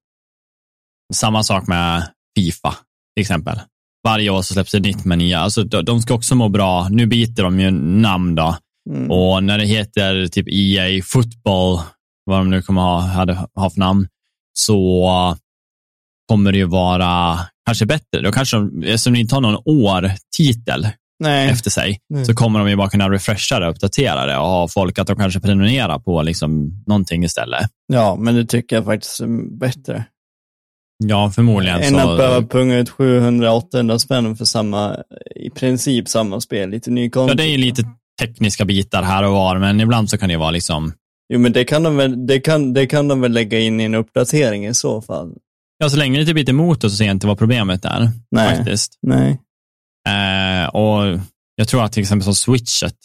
Samma sak med Fifa, till exempel. Varje år så släpps det nytt med nya. Alltså, de ska också må bra. Nu byter de ju namn då. Mm. Och när det heter typ EA Football, vad de nu kommer ha, hade, ha för namn, så kommer det ju vara kanske bättre. Då kanske de, eftersom de inte har någon år-titel efter sig, Nej. så kommer de ju bara kunna refresha det, uppdatera det och ha folk att de kanske prenumererar på liksom någonting istället. Ja, men det tycker jag faktiskt är bättre. Ja, förmodligen. Än så... att behöva punga ut 700-800 spänn för samma, i princip samma spel, lite ny content. Ja, det är ju lite tekniska bitar här och var, men ibland så kan det vara liksom... Jo, men det kan de väl, det kan, det kan de väl lägga in i en uppdatering i så fall. Ja, så länge det inte byter motor så ser jag inte vad problemet är. Nej. Faktiskt. Nej. Eh, och jag tror att till exempel som switchet,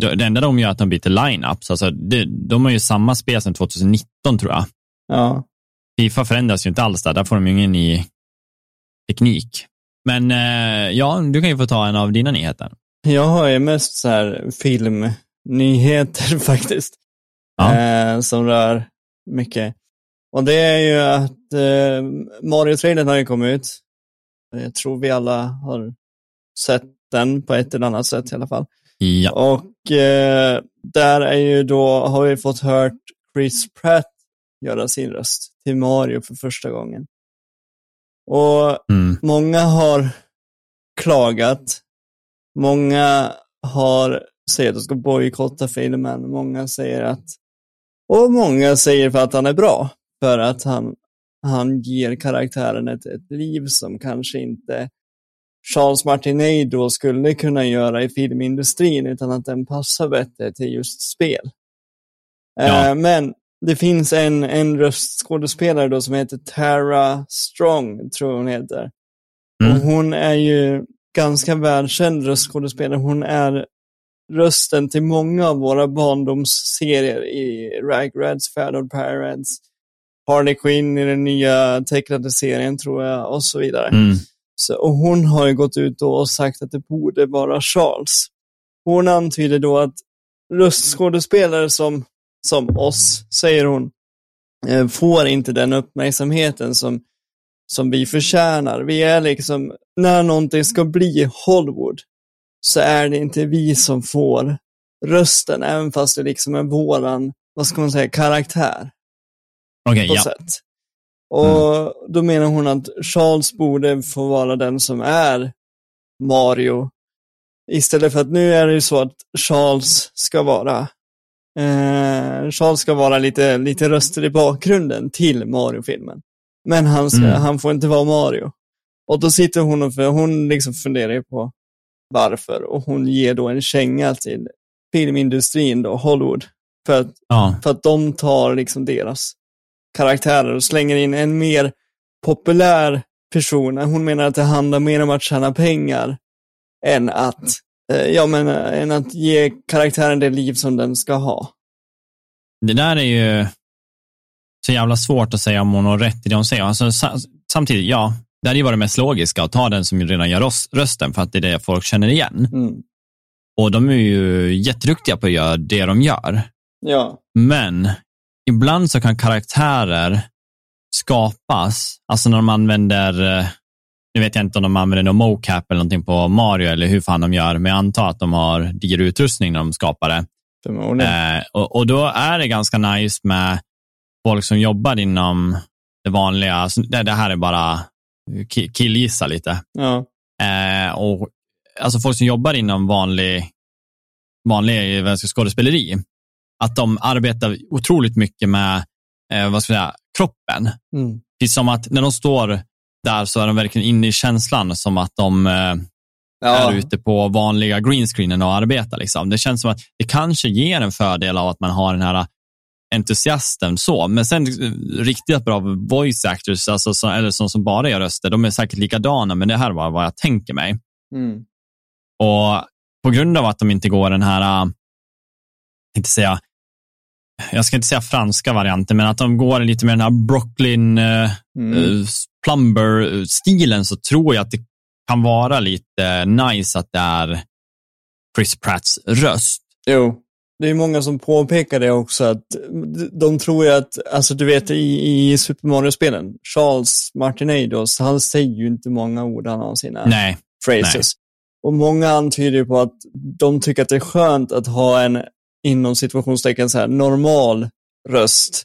det enda de gör är att de byter line-ups. Alltså, de har ju samma spel sedan 2019 tror jag. Ja. Fifa förändras ju inte alls där, där får de ju ingen ny teknik. Men eh, ja, du kan ju få ta en av dina nyheter. Jag har ju mest så här filmnyheter faktiskt. Ja. Eh, som rör mycket. Och det är ju att eh, Mario-trailern har ju kommit ut. Jag tror vi alla har sett den på ett eller annat sätt i alla fall. Ja. Och eh, där är ju då, har vi fått hört Chris Pratt göra sin röst till Mario för första gången. Och mm. många har klagat. Många har säger att de ska bojkotta filmen. Många säger att, och många säger för att han är bra för att han, han ger karaktären ett, ett liv som kanske inte Charles Martinet då skulle kunna göra i filmindustrin utan att den passar bättre till just spel. Ja. Eh, men det finns en, en röstskådespelare då som heter Tara Strong, tror hon heter. Mm. Och hon är ju ganska välkänd röstskådespelare. Hon är rösten till många av våra barndomsserier i Ragrats, Fairdold Pirates, Harley Quinn i den nya tecknade serien tror jag och så vidare. Mm. Så, och hon har ju gått ut och sagt att det borde vara Charles. Hon antyder då att röstskådespelare som, som oss, säger hon, eh, får inte den uppmärksamheten som, som vi förtjänar. Vi är liksom, när någonting ska bli Hollywood, så är det inte vi som får rösten, även fast det liksom är våran, vad ska man säga, karaktär. Okay, på ja. sätt. Och mm. då menar hon att Charles borde få vara den som är Mario. Istället för att nu är det ju så att Charles ska vara eh, Charles ska vara lite, lite röster i bakgrunden till Mario-filmen. Men han, ska, Mm. han får inte vara Mario. Och då sitter hon och för, hon liksom funderar på varför och hon ger då en känga till filmindustrin då, Hollywood. För att, Ja. för att de tar liksom deras karaktärer och slänger in en mer populär person. Hon menar att det handlar mer om att tjäna pengar än att Eh, ja, men eh, än att ge karaktären det liv som den ska ha. Det där är ju så jävla svårt att säga om hon har rätt i det hon säger. Alltså, samtidigt, ja, det hade ju varit mest logiska att ta den som redan gör rösten för att det är det folk känner igen. Mm. Och de är ju jätteduktiga på att göra det de gör. Ja. Men ibland så kan karaktärer skapas, alltså när de använder, eh, nu vet jag inte om de använder någon mocap eller någonting på Mario eller hur fan de gör, men jag antar att de har diger utrustning när de skapar det. Eh, och, och, då är det ganska nice med folk som jobbar inom det vanliga, alltså, det, det här är bara killgissa lite. Ja. Eh, och, alltså folk som jobbar inom vanlig, vanlig skådespeleri, att de arbetar otroligt mycket med eh, vad ska jag säga, kroppen. Mm. Precis som att när de står där så är de verkligen inne i känslan som att de eh, ja. är ute på vanliga greenscreenen och arbetar. Liksom. Det känns som att det kanske ger en fördel av att man har den här entusiasten så. Men sen eh, riktigt bra voice actors, alltså, så, eller som, som bara gör röster, de är säkert likadana, men det här var vad jag tänker mig. Mm. Och på grund av att de inte går den här, äh, inte säga, jag ska inte säga franska varianten, men att de går lite med den här Brooklyn uh, mm. uh, Plumber-stilen så tror jag att det kan vara lite nice att det är Chris Pratts röst. Jo, det är många som påpekar det också, att de tror ju att, alltså du vet i, i Super Mario-spelen, Charles Martinez, han säger ju inte många ord, han har sina Nej. phrases. Nej. Och många antyder på att de tycker att det är skönt att ha en, inom situationstecken så här, normal röst.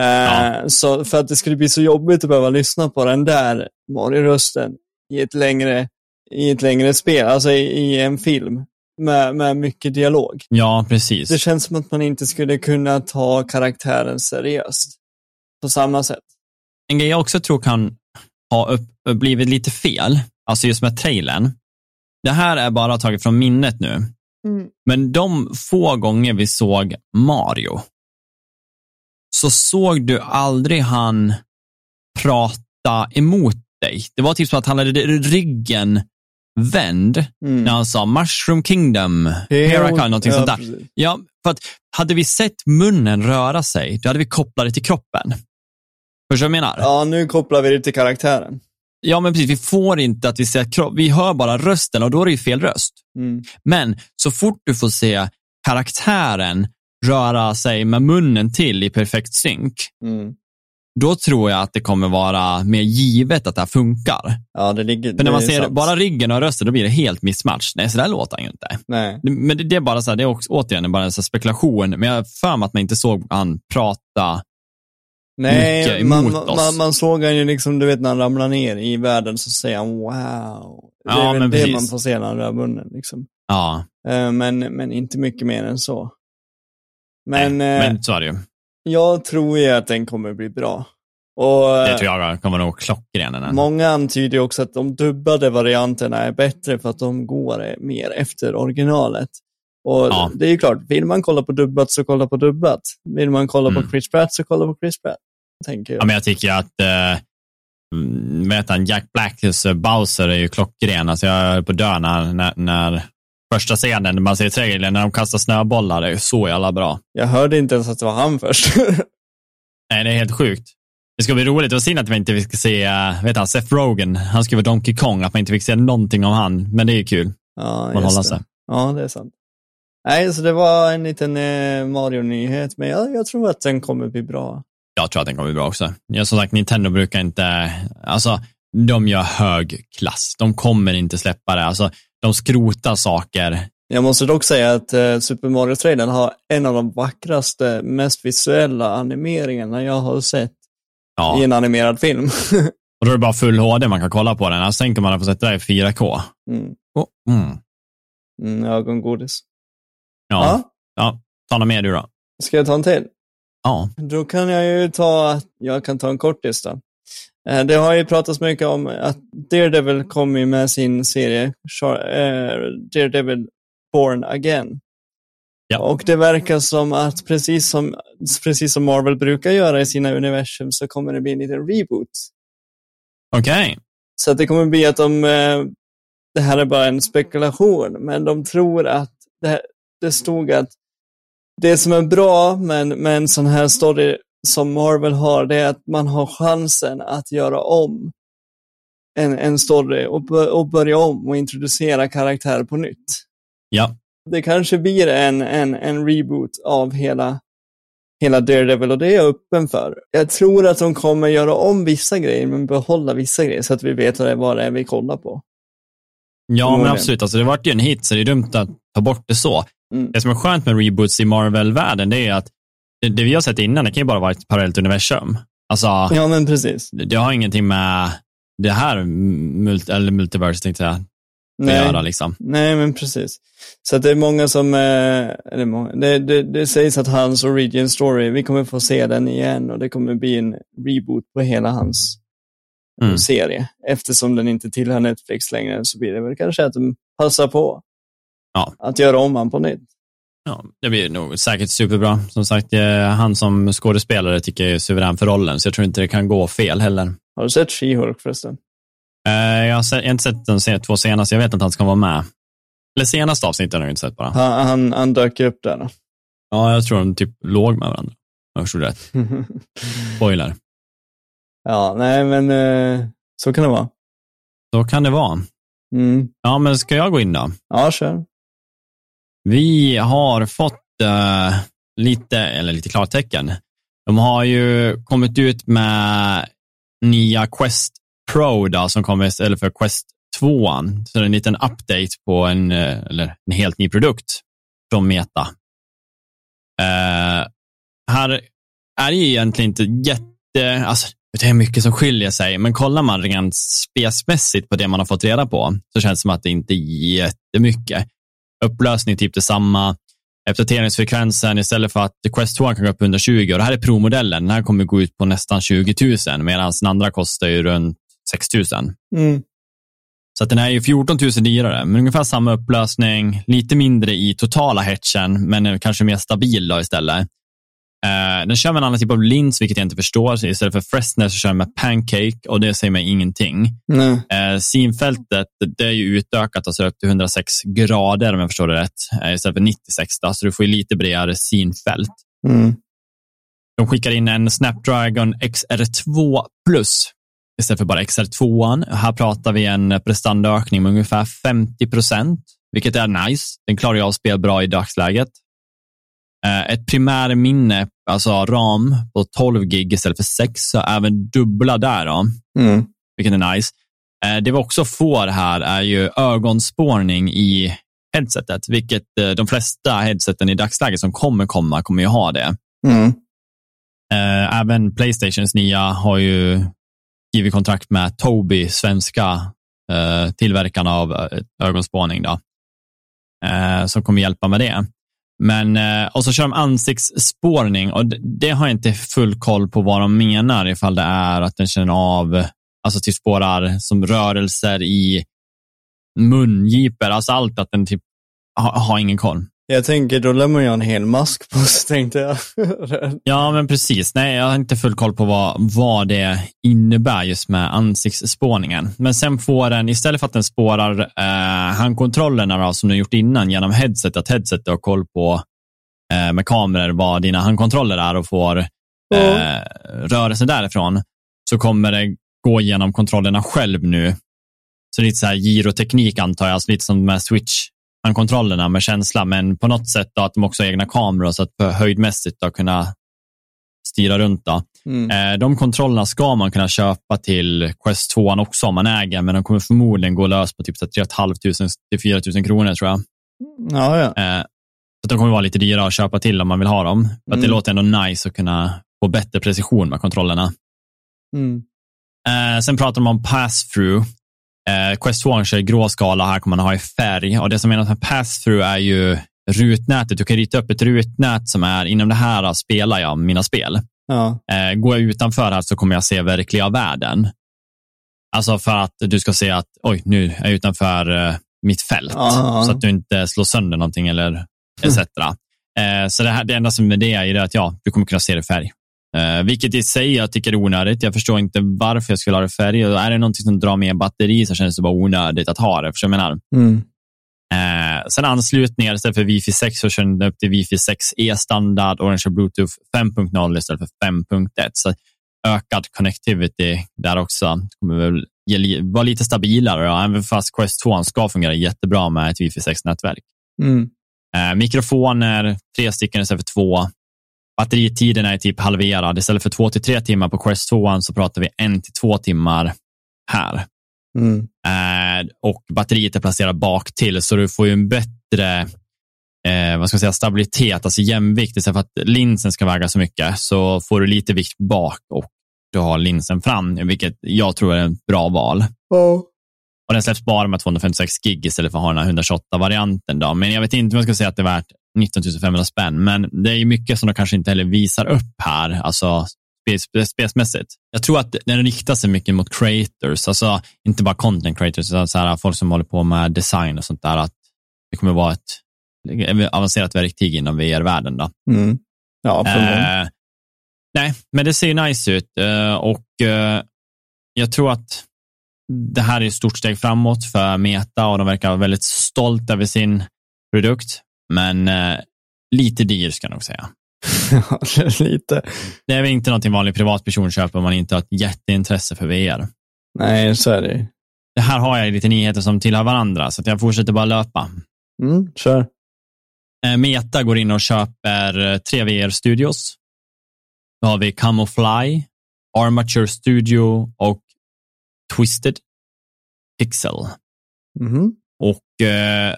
Eh, ja. så för att det skulle bli så jobbigt att behöva lyssna på den där Mario-rösten i ett längre, i ett längre spel, alltså i, i en film med, med mycket dialog. Ja, precis. Det känns som att man inte skulle kunna ta karaktären seriöst på samma sätt. En grej jag också tror kan ha upp, blivit lite fel, alltså just med trailern. Det här är bara taget från minnet nu. Mm. Men de få gånger vi såg Mario, så såg du aldrig han prata emot dig. Det var typ som att han hade ryggen vänd mm. när han sa Mushroom Kingdom, here I come, någonting ja, sånt där. Precis. Ja, för att hade vi sett munnen röra sig, då hade vi kopplat det till kroppen. Förstår du vad jag menar? Ja, nu kopplar vi det till karaktären. Ja, men precis. Vi får inte att vi ser kropp. Vi hör bara rösten och då är det ju fel röst. Mm. Men så fort du får se karaktären röra sig med munnen till i perfekt synk, mm då tror jag att det kommer vara mer givet att det här funkar. Ja, det ligger, För när man ser sant. bara ryggen och rösten, då blir det helt mismatch. Nej, så där låter han ju inte. Nej. Men det, det är bara så här, det är också, återigen bara en så spekulation, men jag har för mig att man inte såg han prata Nej, man. Man, man såg han ju liksom, du vet när han ramlar ner i världen så säger han wow. Det är ja, väl men det precis. man får se när han rör munnen. Liksom. Ja. Uh, men, men inte mycket mer än så. Men, Nej, men så är det ju. Jag tror ju att den kommer bli bra. Och, det tror jag kommer nog klockren. Många antyder också att de dubbade varianterna är bättre för att de går mer efter originalet. Och ja. det är ju klart, vill man kolla på dubbat så kolla på dubbat. Vill man kolla mm. på Chris Pratt så kolla på Chris Pratt. Tänker jag. Ja, men jag tycker att äh, vet han, Jack Blacks Bowser är ju klockren. Alltså jag är på dö när, när, när första scenen, man ser trailern, när de kastar snöbollar, det är så jävla bra. Jag hörde inte ens att det var han först. Nej, det är helt sjukt. Det ska bli roligt att se att vi inte fick se, eh, vet han, Seth Rogen, han ska vara Donkey Kong, att man inte fick se någonting om han, men det är ju kul. Ja, man håller sig. Ja, det är sant. Nej, så det var en liten eh, Mario-nyhet, men jag, jag, tror att den kommer bli bra. Jag tror att den kommer bli bra också. Jag, som sagt, Nintendo brukar inte, alltså, de gör hög klass. De kommer inte släppa det. Alltså, de skrotar saker. Jag måste dock säga att eh, Super Mario-trailern har en av de vackraste, mest visuella animeringarna jag har sett ja. i en animerad film. och då är det bara full HD man kan kolla på den. Alltså, tänker man att få sätta det i 4K. Mm. Oh, mm. Mm, ögongodis. Ja. ja. Ta något mer du då. Ska jag ta en till? Ja. Då kan jag ju ta, jag kan ta en kort lista. Eh, det har ju pratats mycket om att Daredevil kommer med sin serie eh, Daredevil Born Again. Ja. Och det verkar som att precis som, precis som Marvel brukar göra i sina universum så kommer det bli en liten reboot. Okej. Okay. Så att det kommer bli att de, eh, det här är bara en spekulation, men de tror att det, det stod att det som är bra med, med en sån här story som Marvel har, det är att man har chansen att göra om en, en story och, och börja om och introducera karaktärer på nytt. Ja. Det kanske blir en, en, en reboot av hela, hela Daredevil och det är jag öppen för. Jag tror att de kommer göra om vissa grejer men behålla vissa grejer så att vi vet vad det är vi kollar på. Ja, men absolut. Alltså, det vart ju en hit, så det är dumt att ta bort det så. Mm. Det som är skönt med reboots i Marvel-världen, det är att det, det, vi har sett innan, det kan ju bara vara ett parallellt universum. Alltså, ja, men precis. Det, det har ingenting med det här multi, eller multiverse, tänkte jag, Nej. Göra, liksom. Nej, men precis. Så det är många som, eh, eller många, det, det, det sägs att hans origin story, vi kommer få se den igen och det kommer bli en reboot på hela hans mm. serie. Eftersom den inte tillhör Netflix längre så blir det väl kanske att de passar på ja. att göra om han på nytt. Ja, det blir nog säkert superbra. Som sagt, eh, han som skådespelare tycker jag är suverän för rollen, så jag tror inte det kan gå fel heller. Har du sett She-Hulk förresten? Uh, jag, har inte sett de två senaste, jag vet att han ska vara med. Eller senaste avsnittet har jag inte sett bara. Han, han, han dök upp där. Då. Ja, jag tror de typ låg med varandra. Om jag förstod rätt. Spoiler. Ja, nej men uh, så kan det vara. Så kan det vara. Mm. Ja, men ska jag gå in då? Ja, kör. Vi har fått uh, lite, eller lite klartecken. De har ju kommit ut med nya Quest Pro då, som kommer istället för Quest 2. Så det är en liten update på en, eh, eller en helt ny produkt från Meta. Uh, här är det egentligen inte jätte, alltså det är mycket som skiljer sig, men kollar man rent spesmässigt på det man har fått reda på så känns det som att det inte är jättemycket. Upplösning typ detsamma. Uppdateringsfrekvensen istället för att Quest 2 kan gå upp 120 och det här är provmodellen. Den här kommer gå ut på nästan 20 000 medan den andra kostar ju runt 6 000. Mm. Så att den är ju 14 000 dyrare, men ungefär samma upplösning, lite mindre i totala hatchen, men kanske mer stabil då istället. Uh, den kör med en annan typ av lins, vilket jag inte förstår. Istället för Fresnel så kör den med Pancake och det säger mig ingenting. Mm. Uh, Synfältet det är ju utökat, alltså upp till 106 grader om jag förstår det rätt, uh, istället för 96. Då, så du får ju lite bredare synfält. Mm. De skickar in en Snapdragon XR2 Plus istället för bara XR2. Här pratar vi en prestandaökning med ungefär 50 procent, vilket är nice. Den klarar jag av spel bra i dagsläget. Eh, ett primärminne, alltså ram på 12 gig istället för 6, så även dubbla där då, mm. vilket är nice. Eh, det vi också får här är ju ögonspårning i headsetet, vilket eh, de flesta headseten i dagsläget som kommer komma kommer ju ha det. Mm. Även Playstations nya har ju skrivit kontrakt med Tobii, svenska tillverkarna av ögonspårning, då, som kommer hjälpa med det. Men, eh, och så kör de ansiktsspårning och det har jag inte full koll på vad de menar ifall det är att den känner av, alltså typ spårar som rörelser i mungipor, alltså allt att den typ har, har ingen koll. Jag tänker, då ju ha en hel mask på sig, tänkte jag. ja, men precis. Nej, jag har inte full koll på vad, vad det innebär just med ansiktsspårningen. Men sen får den, istället för att den spårar eh, handkontrollerna då, som den gjort innan genom headset, att headset har koll på eh, med kameror vad dina handkontroller är och får eh, mm. rörelse därifrån, så kommer det gå igenom kontrollerna själv nu. Så lite så här giroteknik antar jag, alltså lite som med Switch handkontrollerna med känsla, men på något sätt då, att de också har egna kameror så att på höjdmässigt då, kunna styra runt. Då. Mm. Eh, de kontrollerna ska man kunna köpa till Quest 2 också om man äger, men de kommer förmodligen gå lös på typ 3 500 till 4 000 kronor tror jag. Ja, ja. Eh, så de kommer vara lite dyra att köpa till om man vill ha dem. För mm. det låter ändå nice att kunna få bättre precision med kontrollerna. Mm. Eh, sen pratar de om pass-through. Eh, Quest 2 kör grå skala, här kommer man ha i färg. Och det som menas med pass-through är ju rutnätet. Du kan rita upp ett rutnät som är inom det här spelar jag mina spel. Ja. Eh, går jag utanför här så kommer jag se verkliga världen. Alltså för att du ska se att oj, nu är jag utanför eh, mitt fält. Ja. Så att du inte slår sönder någonting eller etc. Mm. Eh, så det, här, det enda som är det är att ja, du kommer kunna se det i färg. Uh, vilket i sig jag tycker är onödigt. Jag förstår inte varför jag skulle ha det färg. Och är det någonting som drar mer batteri så känns det bara onödigt att ha det. För jag menar. Mm. Uh, sen anslutningar istället för Wi-Fi 6 så kör den upp till Wi-Fi 6E standard och den kör Bluetooth 5.0 istället för 5.1. Så ökad connectivity där också. kommer väl vara lite stabilare, då, även fast Quest 2 ska fungera jättebra med ett Wi-Fi 6-nätverk. Mm. Eh, mikrofoner, tre stycken istället för två. Batteritiden är typ halverad. Istället för två till tre timmar på Quest 2 så pratar vi en till två timmar här. Mm. Eh, och batteriet är placerat bak till så du får ju en bättre eh, vad ska jag säga, stabilitet, alltså jämvikt. Istället för att linsen ska väga så mycket så får du lite vikt bak och du har linsen fram, vilket jag tror är ett bra val. Oh. Och den släpps bara med 256 gig istället för att ha den här 128-varianten. Men jag vet inte om jag ska säga att det är värt 19 500 spänn, men det är mycket som de kanske inte heller visar upp här, alltså spelsmässigt. Jag tror att den riktar sig mycket mot creators, alltså inte bara content creators, utan så här, folk som håller på med design och sånt där, att det kommer vara ett avancerat verktyg inom VR-världen. Mm. Ja, eh, nej, men det ser nice ut eh, och eh, jag tror att det här är ett stort steg framåt för Meta och de verkar vara väldigt stolt över sin produkt. Men eh, lite dyr ska jag nog säga. lite. Det är väl inte någonting vanlig privatperson köper om man inte har ett jätteintresse för VR. Nej, så är det Det här har jag lite nyheter som tillhör varandra, så jag fortsätter bara löpa. Mm, kör. Eh, Meta går in och köper eh, tre VR-studios. Då har vi Camoufly, Armature Studio och Twisted Pixel. Mm. Och eh,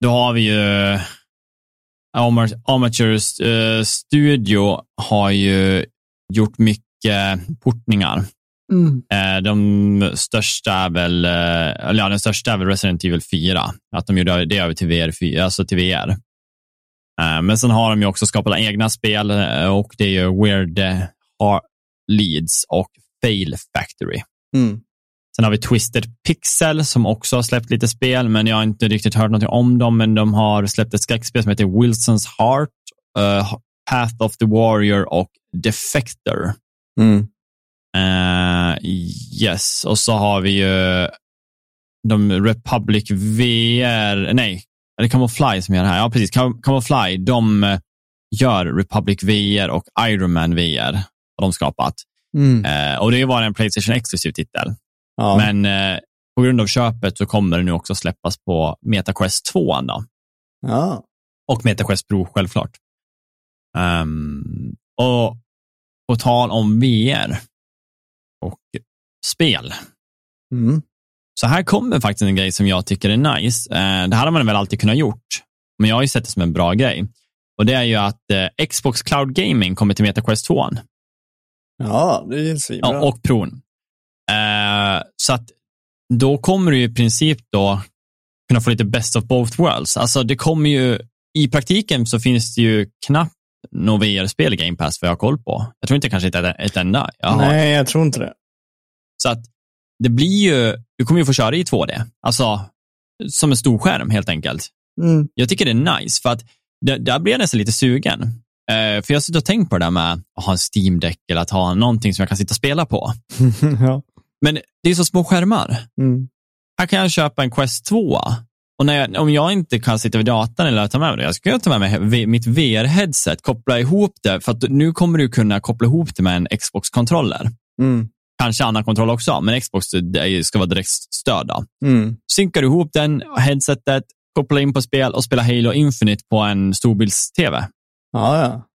då har vi ju Amateur uh, Studio har ju gjort mycket portningar. Mm. Uh, de största är väl, eller ja, den största är väl Resident Evil 4. Att de gjorde det över till VR. Alltså till VR. Men sen har de ju också skapat egna spel och det är ju Weird Leads och Fail Factory. Mm. Sen har vi Twisted Pixel som också har släppt lite spel, men jag har inte riktigt hört något om dem. Men de har släppt ett skräckspel som heter Wilsons Heart, uh, Path of the Warrior och Defector. Mm. Uh, yes, och så har vi ju de Republic VR, nej, är det Camoufly som gör det här? Ja, precis. Camoufly, de eh, gör Republic VR och Iron Man VR, har de skapat. Mm. Uh, och det var en Playstation exklusiv titel. Ja. Men eh, på grund av köpet så kommer det nu också släppas på MetaQuest 2. Då. Ja. Och MetaQuest Pro självklart. Um, och på tal om VR och spel. Mm. Så här kommer faktiskt en grej som jag tycker är nice. Uh, det här har man väl alltid kunnat gjort, men jag har ju sett det som en bra grej. Och det är ju att uh, Xbox Cloud Gaming kommer till MetaQuest 2. Ja, det är svinbra. Ja, och Pron. Eh, så att då kommer du i princip då kunna få lite best of both worlds. Alltså det kommer ju, i praktiken så finns det ju knappt något VR-spel i Game Pass vad jag har koll på. Jag tror inte kanske ett, ett enda. Jag Nej, jag tror inte det. Så att det blir ju, du kommer ju få köra i 2D. Alltså som en stor skärm helt enkelt. Mm. Jag tycker det är nice för att där blir jag nästan lite sugen. Uh, för jag suttit och tänkt på det där med att ha en Steam-däck eller att ha någonting som jag kan sitta och spela på. ja. Men det är så små skärmar. Mm. Här kan jag köpa en Quest 2 och när jag, om jag inte kan sitta vid datorn eller ta med mig det, jag ska ta med mig mitt VR-headset, koppla ihop det, för att nu kommer du kunna koppla ihop det med en Xbox-kontroller. Mm. Kanske annan kontroll också, men Xbox ska vara direkt stöd. Mm. Synkar du ihop den, headsetet, koppla in på spel och spela Halo Infinite på en storbilds-tv. Ja, ja.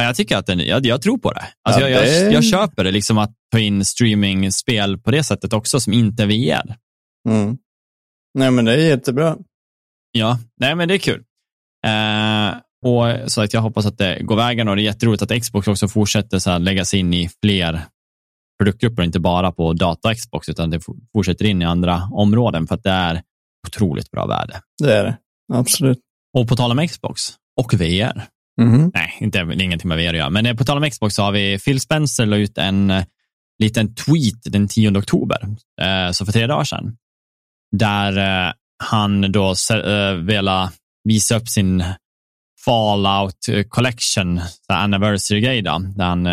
Jag tycker att den, jag, jag tror på det. Alltså ja, jag, det... Jag, jag, köper det, liksom att ta in streaming-spel på det sättet också, som inte är VR. Mm. Nej, men det är jättebra. Ja, nej men det är kul. Eh, och så att jag hoppas att det går vägen och det är jätteroligt att Xbox också fortsätter så här, lägga sig in i fler produktgrupper, inte bara på data Xbox, utan det fortsätter in i andra områden för att det är otroligt bra värde. Det är det, absolut. Och på tal om Xbox och VR, Mm. Nej, inte, det är ingenting med VR att göra. Men eh, på tal om Xbox så har vi Phil Spencer la ut en eh, liten tweet den 10 oktober, eh, så för tre dagar sedan, där han då velat visa upp sin Fallout Collection, anniversary-grej då, där han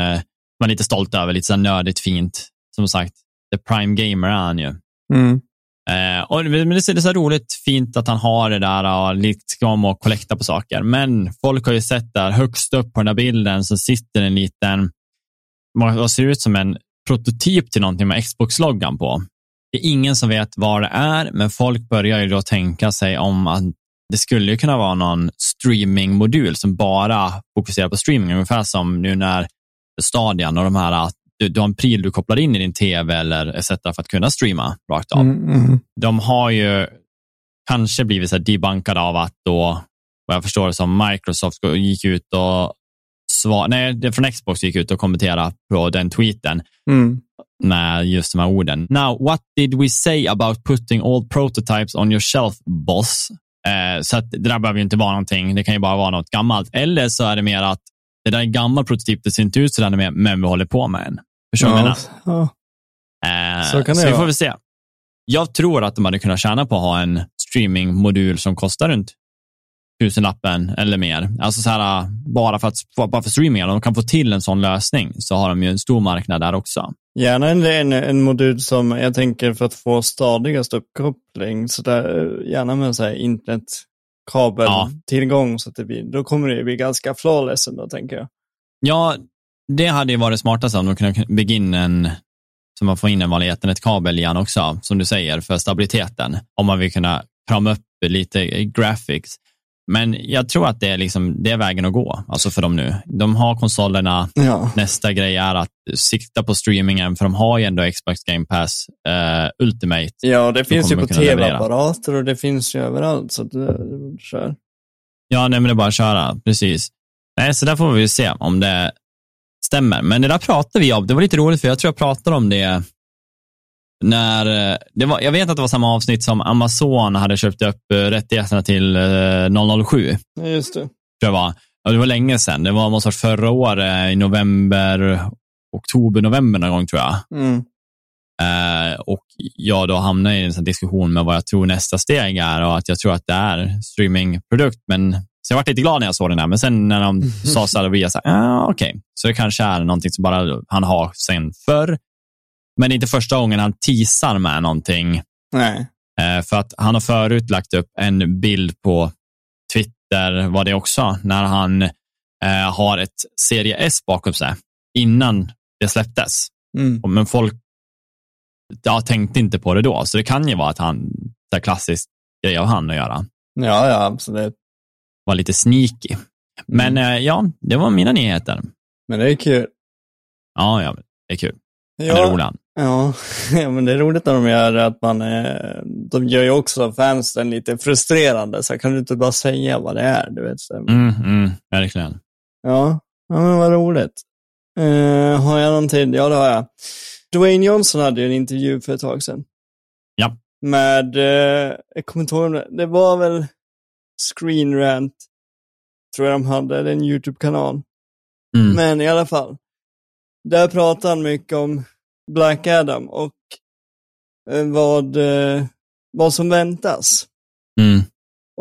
var lite stolt över, lite så nördigt fint. Som sagt, the prime gamer är han ju. Mm. Eh, och, men det är så roligt, fint att han har det där och liksom och kollekta på saker. Men folk har ju sett där, högst upp på den där bilden så sitter en liten, vad ser ut som en prototyp till någonting med Xbox-loggan på. Det är ingen som vet vad det är, men folk börjar ju då tänka sig om att det skulle kunna vara någon streamingmodul som bara fokuserar på streaming, ungefär som nu när Stadion och de här, du, du har en pryl du kopplar in i din tv eller etc. för att kunna streama rakt av. Mm, mm. De har ju kanske blivit så debunkade av att då, vad jag förstår det som, Microsoft gick ut och svar, nej, det från Xbox gick ut och kommenterade på den tweeten Mm. med just de här orden. Now, what did we say about putting all prototypes on your shelf, boss? Eh, så att det där behöver ju inte vara någonting. Det kan ju bara vara något gammalt. Eller så är det mer att det där är en gammal prototyp, det ser inte ut sådär mer, men vi håller på med en. Förstår du vad jag Ja, menar? ja. Eh, Så kan det så vi får väl se. Jag tror att de hade kunnat tjäna på att ha en streamingmodul som kostar runt tusenlappen eller mer. Alltså så här, bara för, att, bara för streaming, om de kan få till en sån lösning så har de ju en stor marknad där också. Gärna en, en, en modul som jag tänker för att få stadigast uppkoppling, så där, gärna med så här internetkabeltillgång, så att det blir, då kommer det ju bli ganska flawless ändå, tänker jag. Ja, det hade ju varit smartast om de kunde bygga in en, så man får in en vanlig ethernet-kabel igen också, som du säger, för stabiliteten. Om man vill kunna krama upp lite graphics. Men jag tror att det är, liksom, det är vägen att gå, alltså för dem nu. De har konsolerna, Ja. nästa grej är att sikta på streamingen, för de har ju ändå Xbox Game Pass eh, Ultimate. Ja, det finns ju på tv-apparater och det finns ju överallt, så det, kör. Ja, nej, men det är bara att köra, precis. Nej, så där får vi se om det stämmer. Men det där pratade vi om, det var lite roligt för jag tror jag pratade om det när, eh, det var, jag vet att det var samma avsnitt som Amazon hade köpt upp eh, rättigheterna till eh, 007. Ja, just det. Tror jag var. Ja, det var länge sedan, det var måste förra året i november, oktober, november någon gång tror jag. Mm. Eh, och jag då hamnade i en diskussion med vad jag tror nästa steg är och att jag tror att det är streamingprodukt. Men så jag var lite glad när jag såg den här, men sen när de sa så här, blev jag så här, ah, okej, så det kanske är någonting som bara han har sen förr. Men det är inte första gången han teasar med någonting. Nej. Eh, för att han har förut lagt upp en bild på Twitter, var det också, när han eh, har ett serie S bakom sig innan det släpptes. Mm. Men folk jag tänkte inte på det då, så det kan ju vara att han, det klassiskt grej av han att göra, Ja, ja, absolut. Var lite sneaky. Men Mm. eh, ja, det var mina nyheter. Men det är kul. Ja, ja, det är kul. Är Ja, rolig han. ja. ja, men det är roligt när de gör att man, eh, de gör ju också fansen lite frustrerande, så kan du inte bara säga vad det är, du vet. Så. Mm, mm, verkligen. Ja, ja, men vad roligt. Eh, har jag någonting? Ja, det har jag. Dwayne Johnson hade ju en intervju för ett tag sedan. Ja. Med, eh, jag kommer inte ihåg, det var väl Screen Rant, tror jag de hade, det är en YouTube-kanal. Mm. Men i alla fall, där pratar han mycket om Black Adam och eh, vad, eh, vad som väntas. Mm.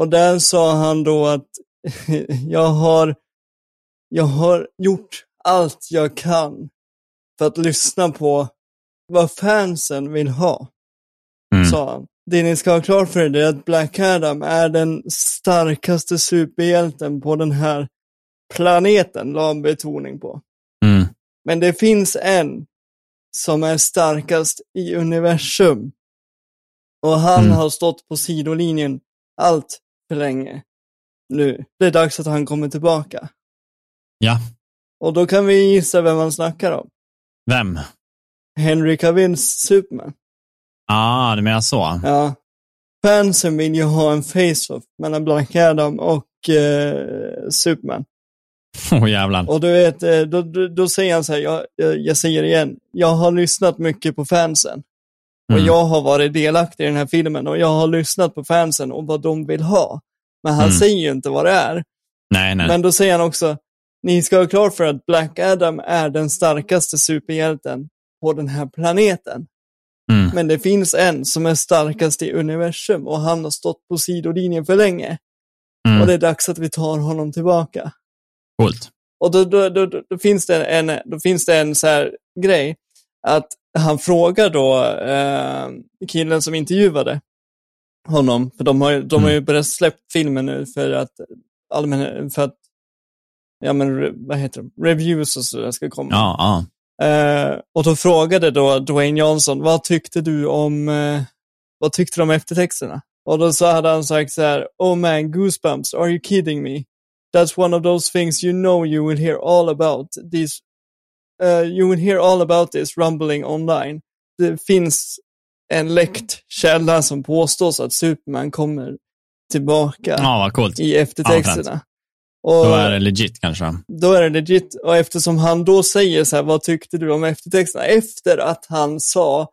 Och där sa han då att jag har, jag har gjort allt jag kan för att lyssna på vad fansen vill ha, Mm. sa han. Det ni ska ha klart för er är att Black Adam är den starkaste superhjälten på den här planeten, la han betoning på. Mm. Men det finns en som är starkast i universum. Och han Mm. har stått på sidolinjen allt för länge. Nu, det är dags att han kommer tillbaka. Ja, Och då kan vi gissa vem man snackar om. vem? Henry Cavills Superman. Ah, du menar så? Ja. Fansen vill ju ha en face-off mellan Black Adam och eh, Superman. Åh jävlar. Och du vet, eh, då, då, då säger han så här, jag, jag, jag säger det igen, jag har lyssnat mycket på fansen. Och Mm. jag har varit delaktig i den här filmen och jag har lyssnat på fansen och vad de vill ha. Men han Mm. säger ju inte vad det är. Nej, nej. Men då säger han också, ni ska ha klart för att Black Adam är den starkaste superhjälten på den här planeten. Mm. Men det finns en som är starkast i universum och han har stått på sidolinjen för länge. Mm. Och det är dags att vi tar honom tillbaka. Coolt. Och då, då, då, då, finns det en, då finns det en så här grej att han frågar då eh, killen som intervjuade honom, för de har, de har ju börjat släppt filmen nu för att allmän, för att ja men vad heter det, reviews och sådär ska komma. Ja, ja. Eh, och då frågade då Dwayne Johnson, vad tyckte du om, eh, vad tyckte du om eftertexterna? Och då så hade han sagt så här, oh man, goosebumps, are you kidding me? That's one of those things you know you will hear all about these, uh, you will hear all about this rumbling online. Det finns en läckt källa som påstås att Superman kommer tillbaka Ja, i eftertexterna. Och, Då är det legit kanske. då är det legit. Och eftersom han då säger så här, vad tyckte du om eftertexterna? Efter att han sa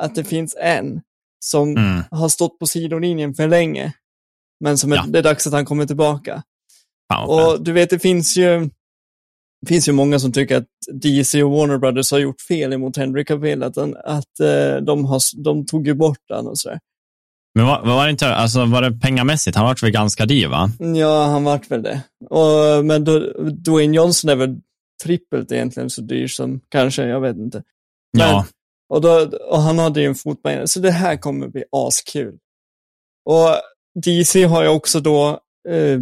att det finns en som Mm. har stått på sidolinjen för länge. Men som är, Ja. det är dags att han kommer tillbaka. Fränt. Och du vet, det finns ju, det finns ju många som tycker att DC och Warner Brothers har gjort fel emot Henry Cavill. Att, den- att eh, de, har, de tog ju bort den och sådär. Men vad var det inte, alltså var det pengamässigt? Han var väl ganska dyr va? Ja, han vart väl det. Och, men då, Dwayne Johnson är väl trippelt egentligen så dyr som kanske, jag vet inte. Men- Ja. Och, då, och han hade ju en fotboll, så det här kommer bli askul. Och DC har ju också då, eh,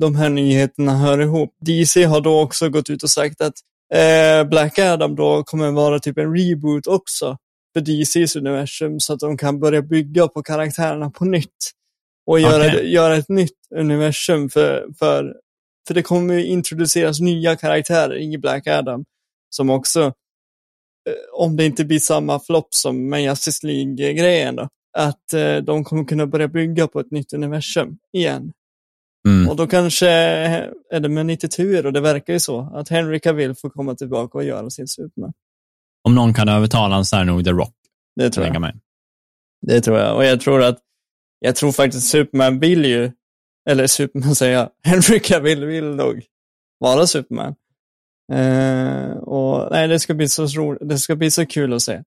de här nyheterna hör ihop. DC har då också gått ut och sagt att eh, Black Adam då kommer vara typ en reboot också för DCs universum så att de kan börja bygga på karaktärerna på nytt. Och göra, Okej. göra ett nytt universum för, för, för det kommer ju introduceras nya karaktärer i Black Adam som också eh, om det inte blir samma flopp som med Justice League-grejen då, att eh, de kommer kunna börja bygga på ett nytt universum igen. Mm. Och då kanske är det med 92 och det verkar ju så, att Henry Cavill får komma tillbaka och göra sin Superman. Om någon kan övertala honom så är det nog The Rock. Det tror jag. mig. Det tror jag. Och jag tror att, jag tror faktiskt Superman vill ju, eller Superman säger jag, Henry Cavill vill nog vara Superman. Eh, och nej, det ska bli så roligt, det ska bli så kul att se.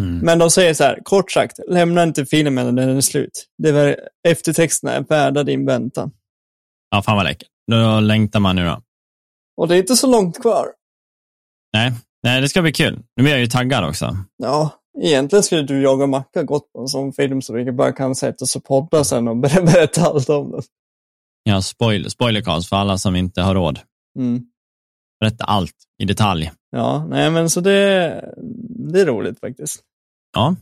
Mm. Men de säger så här, kort sagt, lämna inte filmen när den är slut. Det var, eftertexterna är värda din väntan. Ja, fan vad läckert. Då längtar man nu då. Och det är inte så långt kvar. Nej, Nej det ska bli kul. Nu blir jag ju taggad också. Ja, egentligen skulle du, jag och Macka gått på en sån film så vi bara kan sätta oss och podda sen och ber- berätta allt om den. Ja, spoil, spoilercast för alla som inte har råd. Mm. Berätta allt i detalj. Ja, nej men så det, det är roligt faktiskt. Ja.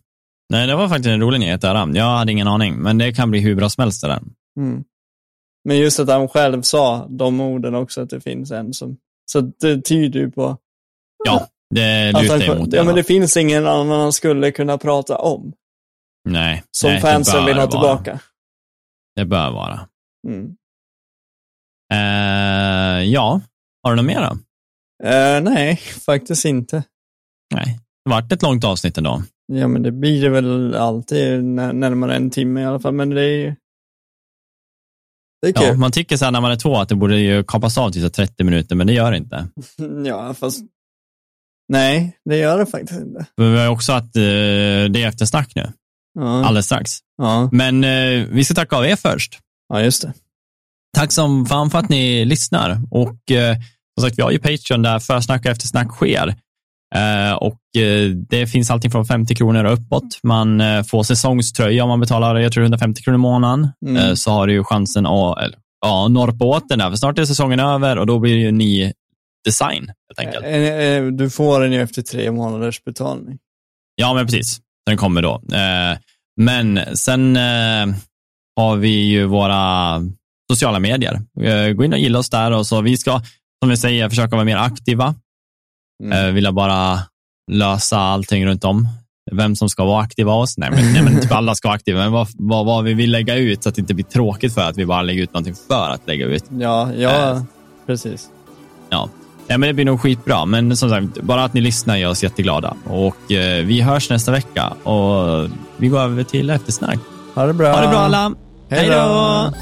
Nej, det var faktiskt en rolig nyhet där. Jag hade ingen aning, men det kan bli hur bra som helst det där. Mm. Men just att han själv sa de orden också, att det finns en som, så det tyder ju på Ja, det lutar han, emot ja, men det. det finns ingen annan han skulle kunna prata om. Nej, Som nej, det fansen vill ha vara. tillbaka. Det bör vara. Mm. Eh, ja, har du något mer då? Eh, nej, faktiskt inte. Nej, det vart ett långt avsnitt ändå. Ja, men det blir det väl alltid när, närmare en timme i alla fall, men det är ju... Det är Ja, kul. man tycker så här när man är två att det borde ju kapas av till så 30 minuter, men det gör det inte. Ja, fast... Nej, det gör det faktiskt inte. Men Vi har också att eh, det är eftersnack nu, Ja, alldeles strax. ja. Men eh, vi ska tacka av er först. ja just det. Tack som fan för att ni lyssnar. Och eh, som sagt, vi har ju Patreon där försnack och eftersnack sker. Eh, och eh, det finns allting från 50 kronor och uppåt. Man eh, får säsongströja om man betalar, jag tror 150 kronor i månaden. Mm. Eh, så har du ju chansen att ja, norpa åt den där, för snart är säsongen över och då blir det ju ny design helt enkelt. Eh, eh, Du får den ju efter tre månaders betalning. Ja, men precis. Den kommer då. Eh, men sen eh, har vi ju våra sociala medier. Eh, gå in och gilla oss där och så vi ska, som vi säger, försöka vara mer aktiva. Mm. Eh, vilja bara lösa allting runt om. Vem som ska vara aktiv av oss? Nej, men, nej, men typ alla ska vara aktiva. Men vad, vad, vad vi vill lägga ut så att det inte blir tråkigt för att vi bara lägger ut någonting för att lägga ut. Ja, ja, Eh. precis. Ja. Ja, men det blir nog skitbra. Men som sagt, bara att ni lyssnar gör oss jätteglada. Och eh, vi hörs nästa vecka och vi går över till eftersnack. Ha det bra. Ha det bra alla. Hej då.